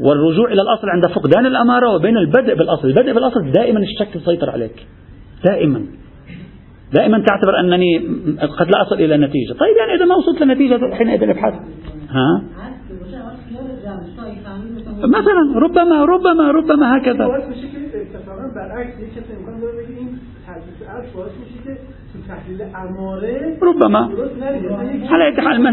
والرجوع إلى الأصل عند فقدان الأمارة وبين البدء بالأصل. البدء بالأصل دائما الشك يسيطر عليك. دائما. دائما تعتبر أنني قد لا أصل إلى نتيجة. طيب يعني إذا ما وصلت لنتيجة حينئذ ابحث. ها؟ مثلا ربما ربما ربما هكذا. ربما. على حال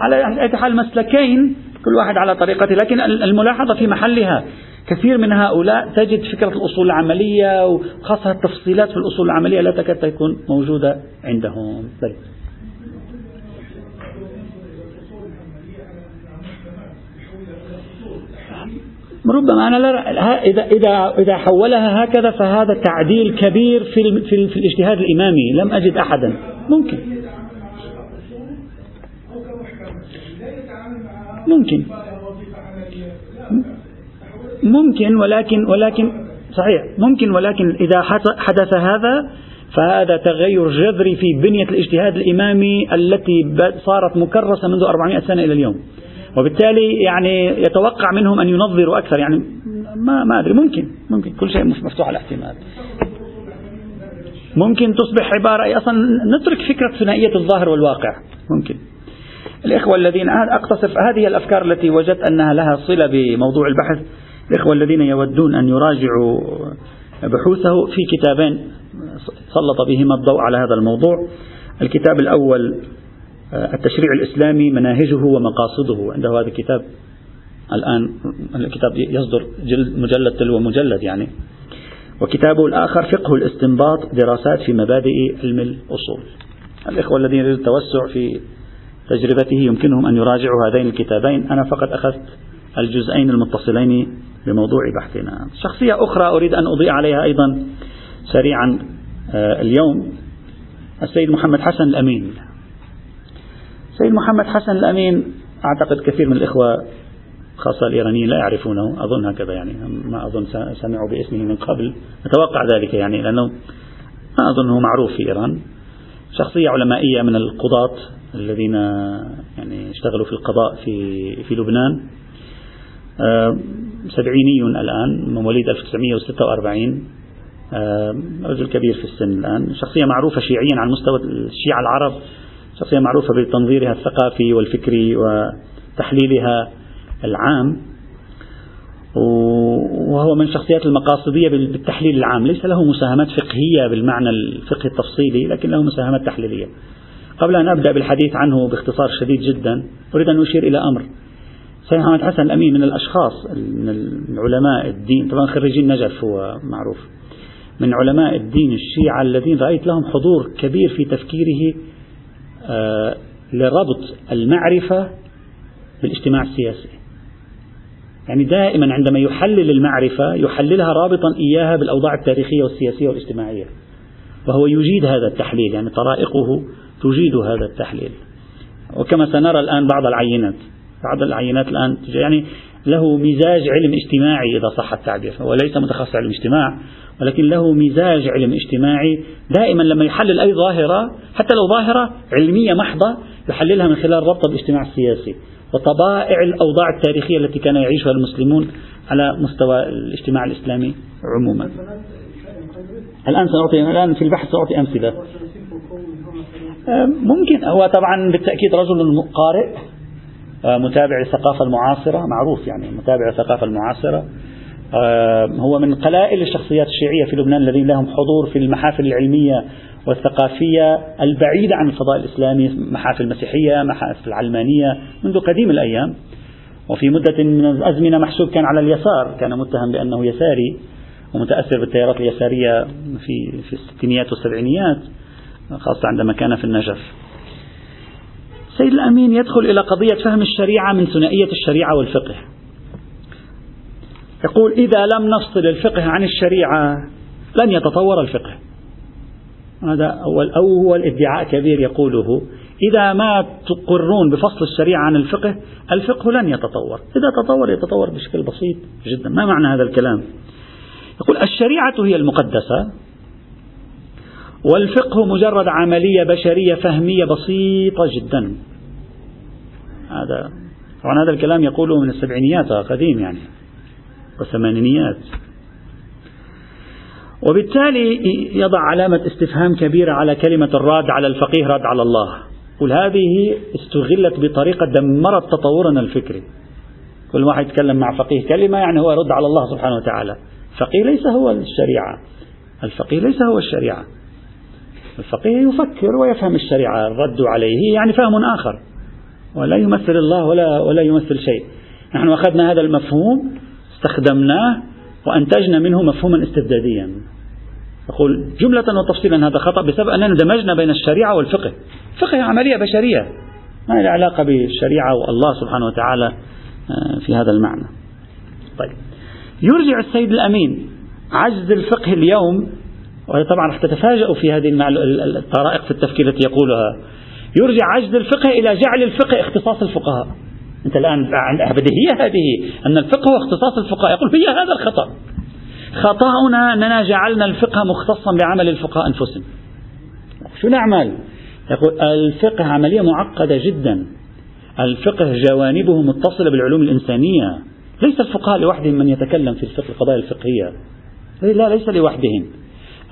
على حال مسلكين كل واحد على طريقته لكن الملاحظة في محلها. كثير من هؤلاء تجد فكرة الأصول العملية وخاصة التفصيلات في الأصول العملية لا تكاد تكون موجودة عندهم. طيب. ربما أنا لا إذا إذا إذا حولها هكذا فهذا تعديل كبير في في, في الاجتهاد الإمامي. لم أجد أحدا. ممكن. ممكن. ممكن ولكن ولكن صحيح. ممكن ولكن إذا حدث هذا فهذا تغير جذري في بنية الاجتهاد الإمامي التي صارت مكرسة منذ 400 سنة إلى اليوم. وبالتالي يعني يتوقع منهم أن ينظروا أكثر. يعني ما ما أدري. ممكن. ممكن. كل شيء مفتوح على الاحتمال. ممكن تصبح عبارة أصلا نترك فكرة ثنائية الظاهر والواقع. ممكن. الإخوة الذين أقتصر هذه الأفكار التي وجدت أنها لها صلة بموضوع البحث. الإخوة الذين يودون أن يراجعوا بحوثه في كتابين سلط بهما الضوء على هذا الموضوع. الكتاب الأول آه، التشريع الإسلامي مناهجه ومقاصده. عنده هذا الكتاب الآن الكتاب يصدر مجلد تلو مجلد يعني. وكتابه الآخر فقه الاستنباط دراسات في مبادئ علم الأصول. الإخوة الذين يريدون التوسع في تجربته يمكنهم أن يراجعوا هذين الكتابين. أنا فقط أخذت الجزئين المتصلين بموضوع بحثنا. شخصية أخرى أريد أن أضيء عليها أيضا سريعا آه، اليوم السيد محمد حسن الأمين. السيد محمد حسن الأمين أعتقد كثير من الإخوة خاصة الإيرانيين لا يعرفونه. أظن هكذا يعني. ما أظن سمعوا باسمه من قبل. أتوقع ذلك يعني لأنه ما أظنه معروف في إيران. شخصية علمائية من القضاة الذين يعني اشتغلوا في القضاء في في لبنان. آه، سبعيني الآن مواليد 1946 آه، رجل كبير في السن الآن. شخصية معروفة شيعيا على مستوى الشيعة العرب شخصية معروفة بتنظيرها الثقافي والفكري وتحليلها العام. وهو من الشخصيات المقاصدية بالتحليل العام. ليس له مساهمات فقهية بالمعنى الفقهي التفصيلي لكن له مساهمات تحليلية. قبل أن أبدأ بالحديث عنه باختصار شديد جدا أريد أن أشير إلى أمر. سيد محمد حسن الأمين من الأشخاص من العلماء الدين. طبعا خريجين نجف هو معروف. من علماء الدين الشيعة الذين رأيت لهم حضور كبير في تفكيره آه، لربط المعرفة بالاجتماع السياسي. يعني دائما عندما يحلل المعرفة يحللها رابطا إياها بالأوضاع التاريخية والسياسية والاجتماعية. وهو يجيد هذا التحليل يعني طرائقه تجيد هذا التحليل. وكما سنرى الآن بعض العينات. بعض العينات الآن يعني له مزاج علم اجتماعي إذا صح التعبير. هو ليس متخصص علم اجتماع ولكن له مزاج علم اجتماعي دائما لما يحلل أي ظاهرة حتى لو ظاهرة علمية محضة يحللها من خلال ربط بالاجتماع السياسي وطبائع الأوضاع التاريخية التي كان يعيشها المسلمون على مستوى الاجتماع الإسلامي عموما. الآن سأعطي الآن في البحث سأعطي أمثلة. ممكن هو طبعا بالتأكيد رجل قارئ. متابع الثقافة المعاصرة معروف يعني متابع الثقافة المعاصرة. هو من قلائل الشخصيات الشيعية في لبنان الذين لهم حضور في المحافل العلمية والثقافية البعيدة عن الفضاء الإسلامي محافل مسيحية محافل علمانية منذ قديم الأيام. وفي مدة من الأزمنة محسوب كان على اليسار كان متهم بأنه يساري ومتأثر بالتيارات اليسارية في في الستينيات والسبعينيات خاصة عندما كان في النجف. سيد الأمين يدخل إلى قضية فهم الشريعة من ثنائية الشريعة والفقه. يقول إذا لم نفصل الفقه عن الشريعة لن يتطور الفقه. هذا أول أول ادعاء كبير يقوله إذا ما تقرون بفصل الشريعة عن الفقه الفقه لن يتطور. إذا تطور يتطور بشكل بسيط جدا. ما معنى هذا الكلام؟ يقول الشريعة هي المقدسة. والفقه مجرد عملية بشرية فهمية بسيطة جدا. هذا طبعا هذا الكلام يقوله من السبعينيات قديم يعني والثمانينيات وبالتالي يضع علامة استفهام كبيرة على كلمة الراد على الفقيه راد على الله. قل هذه استغلت بطريقة دمرت تطورنا الفكري. كل واحد يتكلم مع فقيه كلمة يعني هو يرد على الله سبحانه وتعالى. الفقيه ليس هو الشريعة. الفقيه ليس هو الشريعة. الفقيه يفكر ويفهم الشريعة الرد عليه يعني فهم آخر. ولا يمثل الله ولا ولا يمثل شيء. نحن أخذنا هذا المفهوم استخدمناه وأنتجنا منه مفهوما استبداديا. أقول جملة وتفصيلا هذا خطأ بسبب أننا دمجنا بين الشريعة والفقه. فقه عملية بشرية. ما لها علاقة بالشريعة والله سبحانه وتعالى آه، في هذا المعنى. طيب. يرجع السيد الأمين عجز الفقه اليوم وطبعا راح تتفاجأوا في هذه الطرائق في التفكير التي يقولها. يرجع عجز الفقه إلى جعل الفقه اختصاص الفقهاء. أنت الآن بديهية هذه أن الفقه هو اختصاص الفقهاء. يقول هي هذا الخطأ. خطأنا أننا جعلنا الفقه مختصا بعمل الفقهاء أنفسهم. شو نعمل؟ يقول الفقه عملية معقدة جدا. الفقه جوانبه متصلة بالعلوم الإنسانية. ليس الفقهاء لوحدهم من يتكلم في الفقه القضايا الفقهية. لا ليس لوحدهم.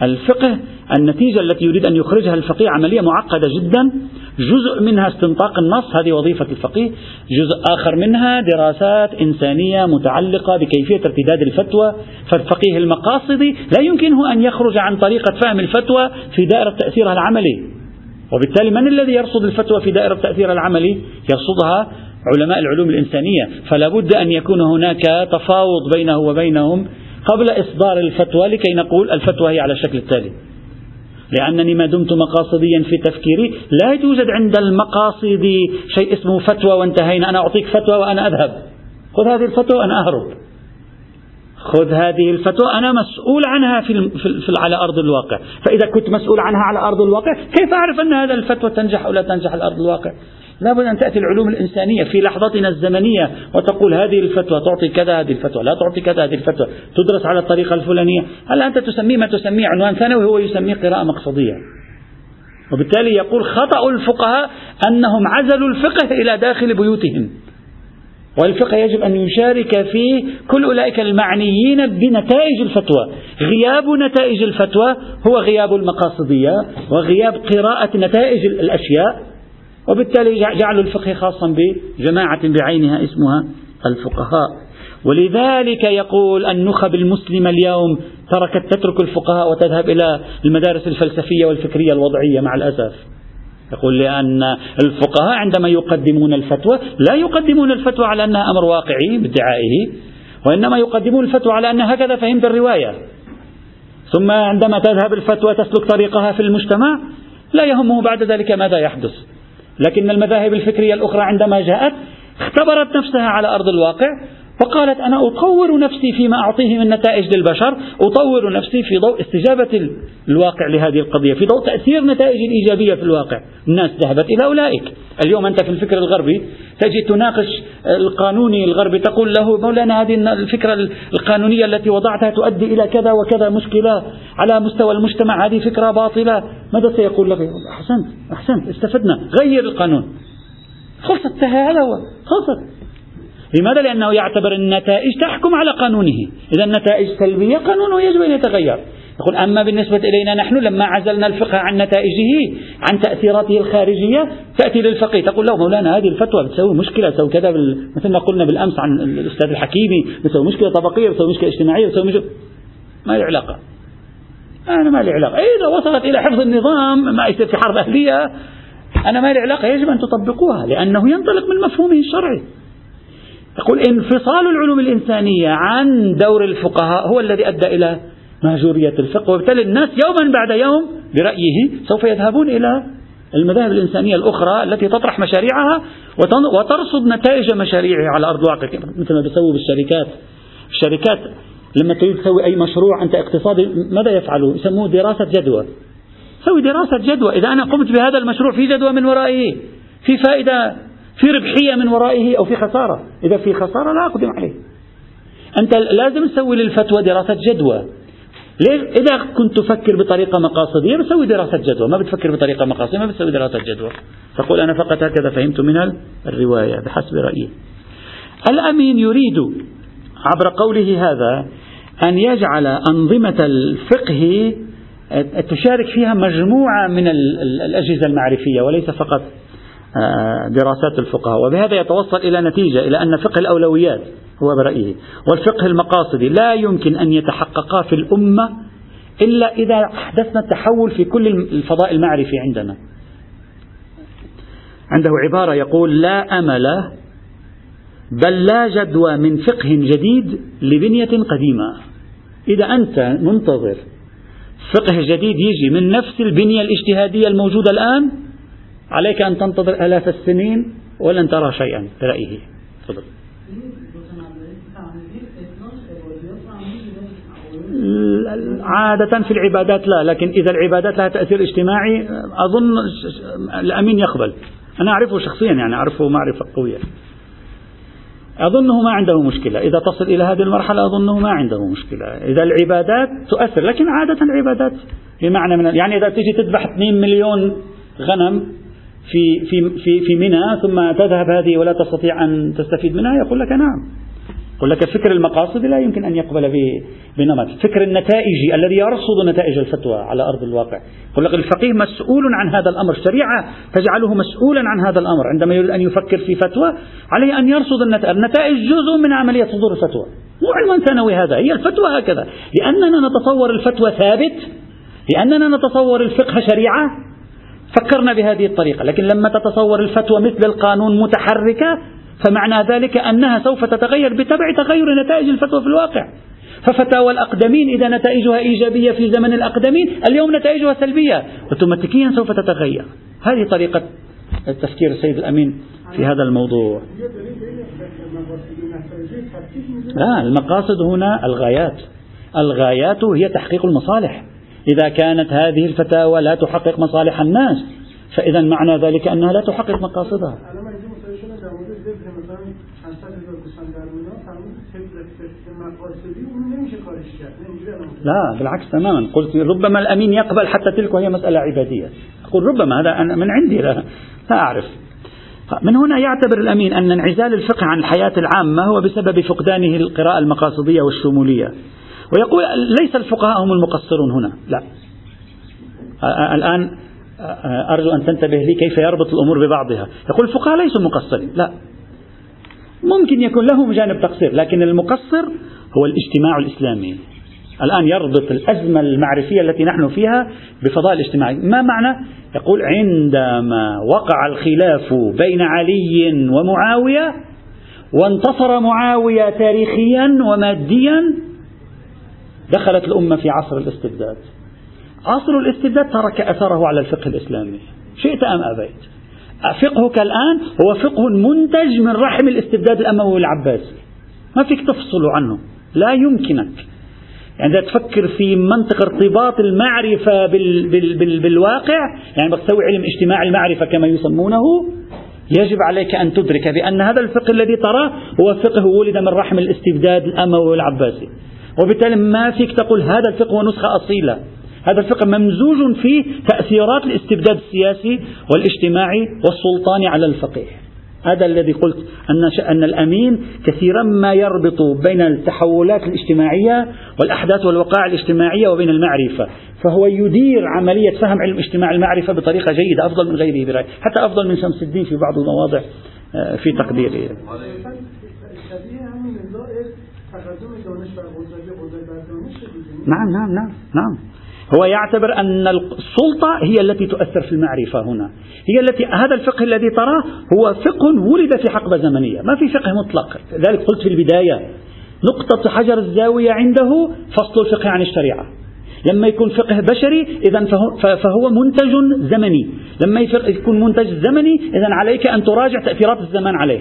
الفقه النتيجة التي يريد أن يخرجها الفقيه عملية معقدة جدا جزء منها استنطاق النص هذه وظيفة الفقيه جزء آخر منها دراسات إنسانية متعلقة بكيفية ارتداد الفتوى فالفقيه المقاصدي لا يمكنه أن يخرج عن طريقة فهم الفتوى في دائرة تأثيرها العملي. وبالتالي من الذي يرصد الفتوى في دائرة التأثير العملي؟ يرصدها علماء العلوم الإنسانية. فلا بد أن يكون هناك تفاوض بينه وبينهم قبل إصدار الفتوى لكي نقول الفتوى هي على الشكل التالي. لأنني ما دمت مقاصديا في تفكيري لا يوجد عند المقاصد شيء اسمه فتوى وانتهينا أنا أعطيك فتوى وأنا أذهب. خذ هذه الفتوى وأنا أهرب. خذ هذه الفتوى أنا مسؤول عنها في, في على أرض الواقع. فإذا كنت مسؤول عنها على أرض الواقع كيف أعرف أن هذا الفتوى تنجح أو لا تنجح على أرض الواقع؟ لابد أن تأتي العلوم الإنسانية في لحظتنا الزمنية وتقول هذه الفتوى تعطي كذا هذه الفتوى لا تعطي كذا هذه الفتوى. تدرس على الطريقة الفلانية. هل أنت تسميه ما تسميه؟ عنوان ثانوي هو يسميه قراءة مقصدية. وبالتالي يقول خطأ الفقهاء أنهم عزلوا الفقه إلى داخل بيوتهم. والفقه يجب أن يشارك فيه كل أولئك المعنيين بنتائج الفتوى. غياب نتائج الفتوى هو غياب المقاصدية وغياب قراءة نتائج الأشياء. وبالتالي جعلوا الفقه خاصا بجماعة بعينها اسمها الفقهاء. ولذلك يقول النخب المسلمة اليوم تركت تترك الفقهاء وتذهب إلى المدارس الفلسفية والفكرية الوضعية مع الأسف. يقول لأن الفقهاء عندما يقدمون الفتوى لا يقدمون الفتوى على أنها أمر واقعي بادعائه وإنما يقدمون الفتوى على أن هكذا فهمت الرواية ثم عندما تذهب الفتوى تسلك طريقها في المجتمع لا يهمه بعد ذلك ماذا يحدث. لكن المذاهب الفكرية الأخرى عندما جاءت اختبرت نفسها على أرض الواقع وقالت أنا أطور نفسي فيما أعطيه من نتائج للبشر أطور نفسي في ضوء استجابة الواقع لهذه القضية في ضوء تأثير نتائج الإيجابية في الواقع. الناس ذهبت إلى أولئك. اليوم أنت في الفكر الغربي تجي تناقش القانوني الغربي تقول له مولانا هذه الفكرة القانونية التي وضعتها تؤدي إلى كذا وكذا مشكلة على مستوى المجتمع هذه فكرة باطلة. ماذا سيقول لك؟ أحسنت أحسنت استفدنا غير القانون. خلصت هذا هو خلصت. لماذا؟ لأنه يعتبر النتائج تحكم على قانونه. إذا النتائج سلبية قانونه يجب أن يتغير. يقول أما بالنسبة إلينا نحن لما عزلنا الفقه عن نتائجه عن تأثيراته الخارجية تأتي للفقيه. تقول له مولانا هذه الفتوى بتسوي مشكلة بتسوي كذا بال... مثل ما قلنا بالأمس عن الأستاذ الحكيمي بتسوي مشكلة طبقية بتسوي مشكلة اجتماعية بتسوي مشكلة ما لي علاقة. أنا ما لي علاقة. إذا وصلت إلى حفظ النظام ما يصير في حرب أهلية أنا ما لي علاقة. يجب أن تطبقوها لأنه ينطلق من مفهومه الشرعي. يقول انفصال العلوم الإنسانية عن دور الفقهاء هو الذي أدى إلى مهجورية الفقه وبالتالي الناس يوما بعد يوم برأيه سوف يذهبون إلى المذاهب الإنسانية الأخرى التي تطرح مشاريعها وترصد نتائج مشاريعها على أرض الواقع. مثل ما بيسووا بالشركات. الشركات لما تريد تسوي أي مشروع أنت اقتصادي ماذا يفعلوا؟ يسموه دراسة جدوى. سوي دراسة جدوى. إذا أنا قمت بهذا المشروع في جدوى من ورائه. في فائدة في ربحية من ورائه أو في خسارة. إذا في خسارة لا أقدم عليه أنت لازم تسوي للفتوى دراسة جدوى. ليش؟ إذا كنت تفكر بطريقة مقاصدية بتسوي دراسة جدوى. ما بتفكر بطريقة مقاصدية ما بتسوي دراسة جدوى. تقول أنا فقط هكذا فهمت من الرواية بحسب رأيي. الأمين يريد عبر قوله هذا أن يجعل أنظمة الفقه تشارك فيها مجموعة من الأجهزة المعرفية وليس فقط آه، دراسات الفقهاء. وبهذا يتوصل إلى نتيجة إلى أن فقه الأولويات هو برأيه. والفقه المقاصدي لا يمكن أن يتحققا في الأمة إلا إذا أحدثنا التحول في كل الفضاء المعرفي عندنا. عنده عبارة يقول لا أمل بل لا جدوى من فقه جديد لبنية قديمة. إذا أنت منتظر فقه جديد يجي من نفس البنية الاجتهادية الموجودة الآن عليك أن تنتظر آلاف السنين ولن ترى شيئا برأيه تفضل. عادة في العبادات لا لكن إذا العبادات لها تأثير اجتماعي أظن الأمين يقبل. أنا أعرفه شخصيا يعني أعرفه معرفة قوية. أظنه ما عنده مشكلة. إذا تصل إلى هذه المرحلة أظنه ما عنده مشكلة. إذا العبادات تؤثر لكن عادة العبادات بمعنى من يعني إذا تجي تذبح 2 مليون غنم في في في في منى ثم تذهب هذه ولا تستطيع أن تستفيد منها يقول لك نعم. يقول لك الفكر المقاصدي لا يمكن أن يقبل بنمط. فكر النتائج الذي يرصد نتائج الفتوى على أرض الواقع. يقول لك الفقيه مسؤول عن هذا الأمر. الشريعة تجعله مسؤولا عن هذا الأمر. عندما يريد أن يفكر في فتوى عليه أن يرصد النتائج. النتائج جزء من عملية صدور الفتوى. مو عنوان ثانوي هذا. هي الفتوى هكذا. لأننا نتصور الفتوى ثابت لأننا نتصور الفقه شريعة فكرنا بهذه الطريقة لكن لما تتصور الفتوى مثل القانون متحركة فمعنى ذلك أنها سوف تتغير بتبع تغير نتائج الفتوى في الواقع. ففتاوى الأقدمين إذا نتائجها إيجابية في زمن الأقدمين اليوم نتائجها سلبية أوتوماتيكيا سوف تتغير. هذه طريقة التفكير السيد الأمين في هذا الموضوع. لا المقاصد هنا الغايات. الغايات هي تحقيق المصالح. إذا كانت هذه الفتاوى لا تحقق مصالح الناس فإذا معنى ذلك أنها لا تحقق مقاصدها. لا بالعكس تماما. قلت ربما الأمين يقبل حتى تلك وهي مسألة عبادية. أقول ربما هذا أنا من عندي لا, لا أعرف. من هنا يعتبر الأمين أن انعزال الفقه عن الحياة العامة هو بسبب فقدانه القراءة المقاصدية والشمولية. ويقول ليس الفقهاء هم المقصرون هنا. لا. الآن أرجو أن تنتبه لي كيف يربط الأمور ببعضها. يقول الفقهاء ليسوا مقصرين. لا. ممكن يكون لهم جانب تقصير لكن المقصر هو الاجتماع الإسلامي. الآن يربط الأزمة المعرفية التي نحن فيها بفضاء الاجتماعي ما معنى؟ يقول عندما وقع الخلاف بين علي ومعاوية وانتصر معاوية تاريخيا وماديا دخلت الأمة في عصر الاستبداد. عصر الاستبداد ترك أثره على الفقه الإسلامي. شئت أم أبيت. فقهك الآن هو فقه منتج من رحم الاستبداد الأموي العباسي ما فيك تفصل عنه. لا يمكنك. يعني تفكر في منطق ارتباط المعرفة بال بال بال بالواقع يعني بتسوي علم اجتماع المعرفة كما يسمونه يجب عليك أن تدرك بأن هذا الفقه الذي تراه هو فقه ولد من رحم الاستبداد الأموي والعباسي. وبالتالي ما فيك تقول هذا الفقه هو نسخة أصيلة. هذا الفقه ممزوج فيه تأثيرات الاستبداد السياسي والاجتماعي والسلطاني على الفقيه. هذا الذي قلت أن أن الأمين كثيرا ما يربط بين التحولات الاجتماعية والأحداث والوقائع الاجتماعية وبين المعرفة. فهو يدير عملية فهم علم اجتماع المعرفة بطريقة جيدة أفضل من غيره برأي حتى أفضل من شمس الدين في بعض المواضع آه، في تقديره نعم نعم نعم نعم. هو يعتبر أن السلطة هي التي تؤثر في المعرفة هنا. هي التي هذا الفقه الذي تراه هو فقه ولد في حقبة زمنية. ما في فقه مطلق. لذلك قلت في البداية نقطة حجر الزاوية عنده فصل الفقه عن الشريعة. لما يكون فقه بشري إذا فهو منتج زمني. لما يكون منتج زمني إذا عليك أن تراجع تأثيرات الزمان عليه.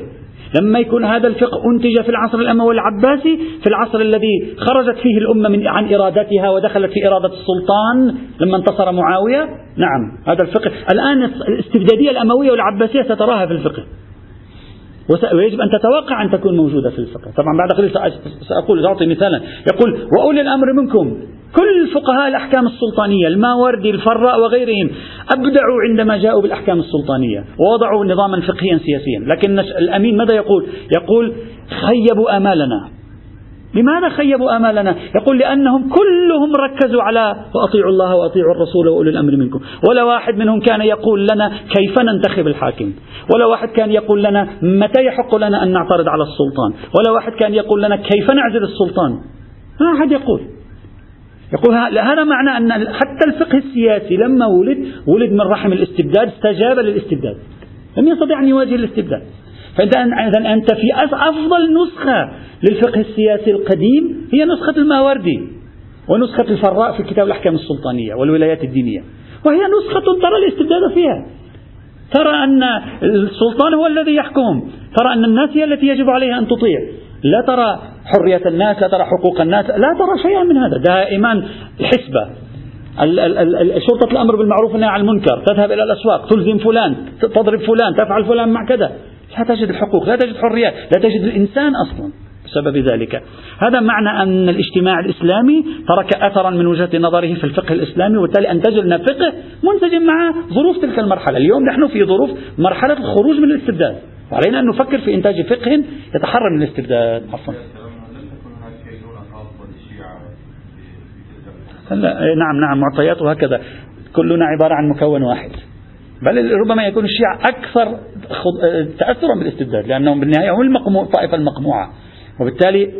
لما يكون هذا الفقه أنتج في العصر الأموي العباسي في العصر الذي خرجت فيه الأمة من عن إرادتها ودخلت في إرادة السلطان لما انتصر معاوية؟ نعم هذا الفقه. الآن الاستبدادية الأموية والعباسية ستراها في الفقه. ويجب أن تتوقع أن تكون موجودة في الفقه. طبعا بعد قليل سأقول سأعطي مثالا. يقول وأولي الأمر منكم. كل فقهاء الأحكام السلطانية الماوردي الفراء وغيرهم أبدعوا عندما جاءوا بالأحكام السلطانية ووضعوا نظاما فقهيا سياسيا. لكن الأمين ماذا يقول؟ يقول خيبوا آمالنا. لماذا خيبوا آمالنا؟ يقول لأنهم كلهم ركزوا على وأطيعوا الله وأطيعوا الرسول وأولي الأمر منكم. ولا واحد منهم كان يقول لنا كيف ننتخب الحاكم. ولا واحد كان يقول لنا متى يحق لنا أن نعترض على السلطان. ولا واحد كان يقول لنا كيف نعزل السلطان. ما أحد يقول. يقول هذا معنى أن حتى الفقه السياسي لما ولد ولد من رحم الاستبداد استجاب للاستبداد. لم يستطيع أن يواجه الاستبداد. فإذا أنت في أفضل نسخة للفقه السياسي القديم هي نسخة الماوردي ونسخة الفراء في كتاب الأحكام السلطانية والولايات الدينية. وهي نسخة ترى الاستبداد فيها. ترى أن السلطان هو الذي يحكم. ترى أن الناس هي التي يجب عليها أن تطيع. لا ترى حرية الناس لا ترى حقوق الناس لا ترى شيئا من هذا. دائما الحسبة شرطة الأمر بالمعروف والنهي عن المنكر تذهب إلى الأسواق تلزم فلان تضرب فلان تفعل فلان مع كذا. لا تجد الحقوق لا تجد حريات لا تجد الإنسان أصلا بسبب ذلك. هذا معنى أن الاجتماع الإسلامي ترك أثرا من وجهة نظره في الفقه الإسلامي وبالتالي أنتج لنا فقه منسجم مع ظروف تلك المرحلة. اليوم نحن في ظروف مرحلة الخروج من الاستبداد. وعلينا أن نفكر في إنتاج فقه يتحرر من الاستبداد. عفوا. نعم نعم معطيات هكذا كلنا عبارة عن مكون واحد. بل ربما يكون الشيعة أكثر تأثرا بالاستبداد لأنهم بالنهاية هم المقموع الطائفة المقموعة. وبالتالي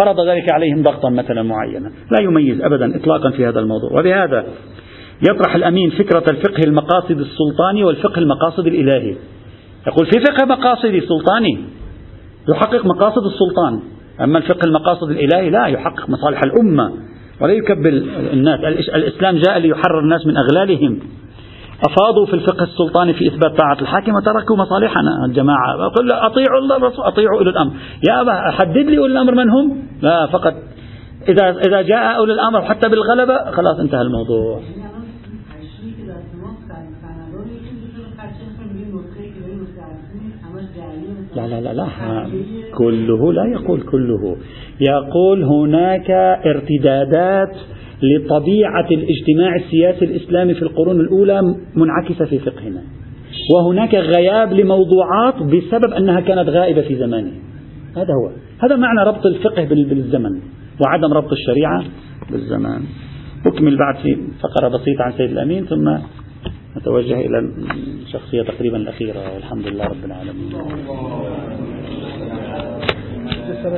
فرض ذلك عليهم ضغطا مثلا معينا. لا يميز أبدا إطلاقا في هذا الموضوع. وبهذا يطرح الأمين فكرة الفقه المقاصد السلطاني والفقه المقاصد الإلهي. يقول في فقه مقاصدي سلطاني يحقق مقاصد السلطان أما الفقه المقاصد الإلهي لا يحقق مصالح الأمة ولا يكبل الناس. الإسلام جاء ليحرر الناس من أغلالهم. أفاضوا في الفقه السلطاني في إثبات طاعة الحاكم وتركوا مصالحنا. الجماعة أقول أطيعوا الله الرسول أطيعوا أولي الأمر. يا أبا حدد لي أولي الأمر من هم؟ لا فقط إذا إذا جاء أولي الأمر حتى بالغلبة خلاص انتهى الموضوع. لا لا لا لا. كله لا يقول كله. يقول هناك ارتدادات لطبيعة الاجتماع السياسي الإسلامي في القرون الأولى منعكسة في فقهنا. وهناك غياب لموضوعات بسبب أنها كانت غائبة في زمانه. هذا هو. هذا معنى ربط الفقه بالزمن وعدم ربط الشريعة بالزمان. أكمل بعد في فقرة بسيطة عن سيد الأمين ثم نتوجه إلى الشخصية تقريبا الأخيرة والحمد لله رب العالمين.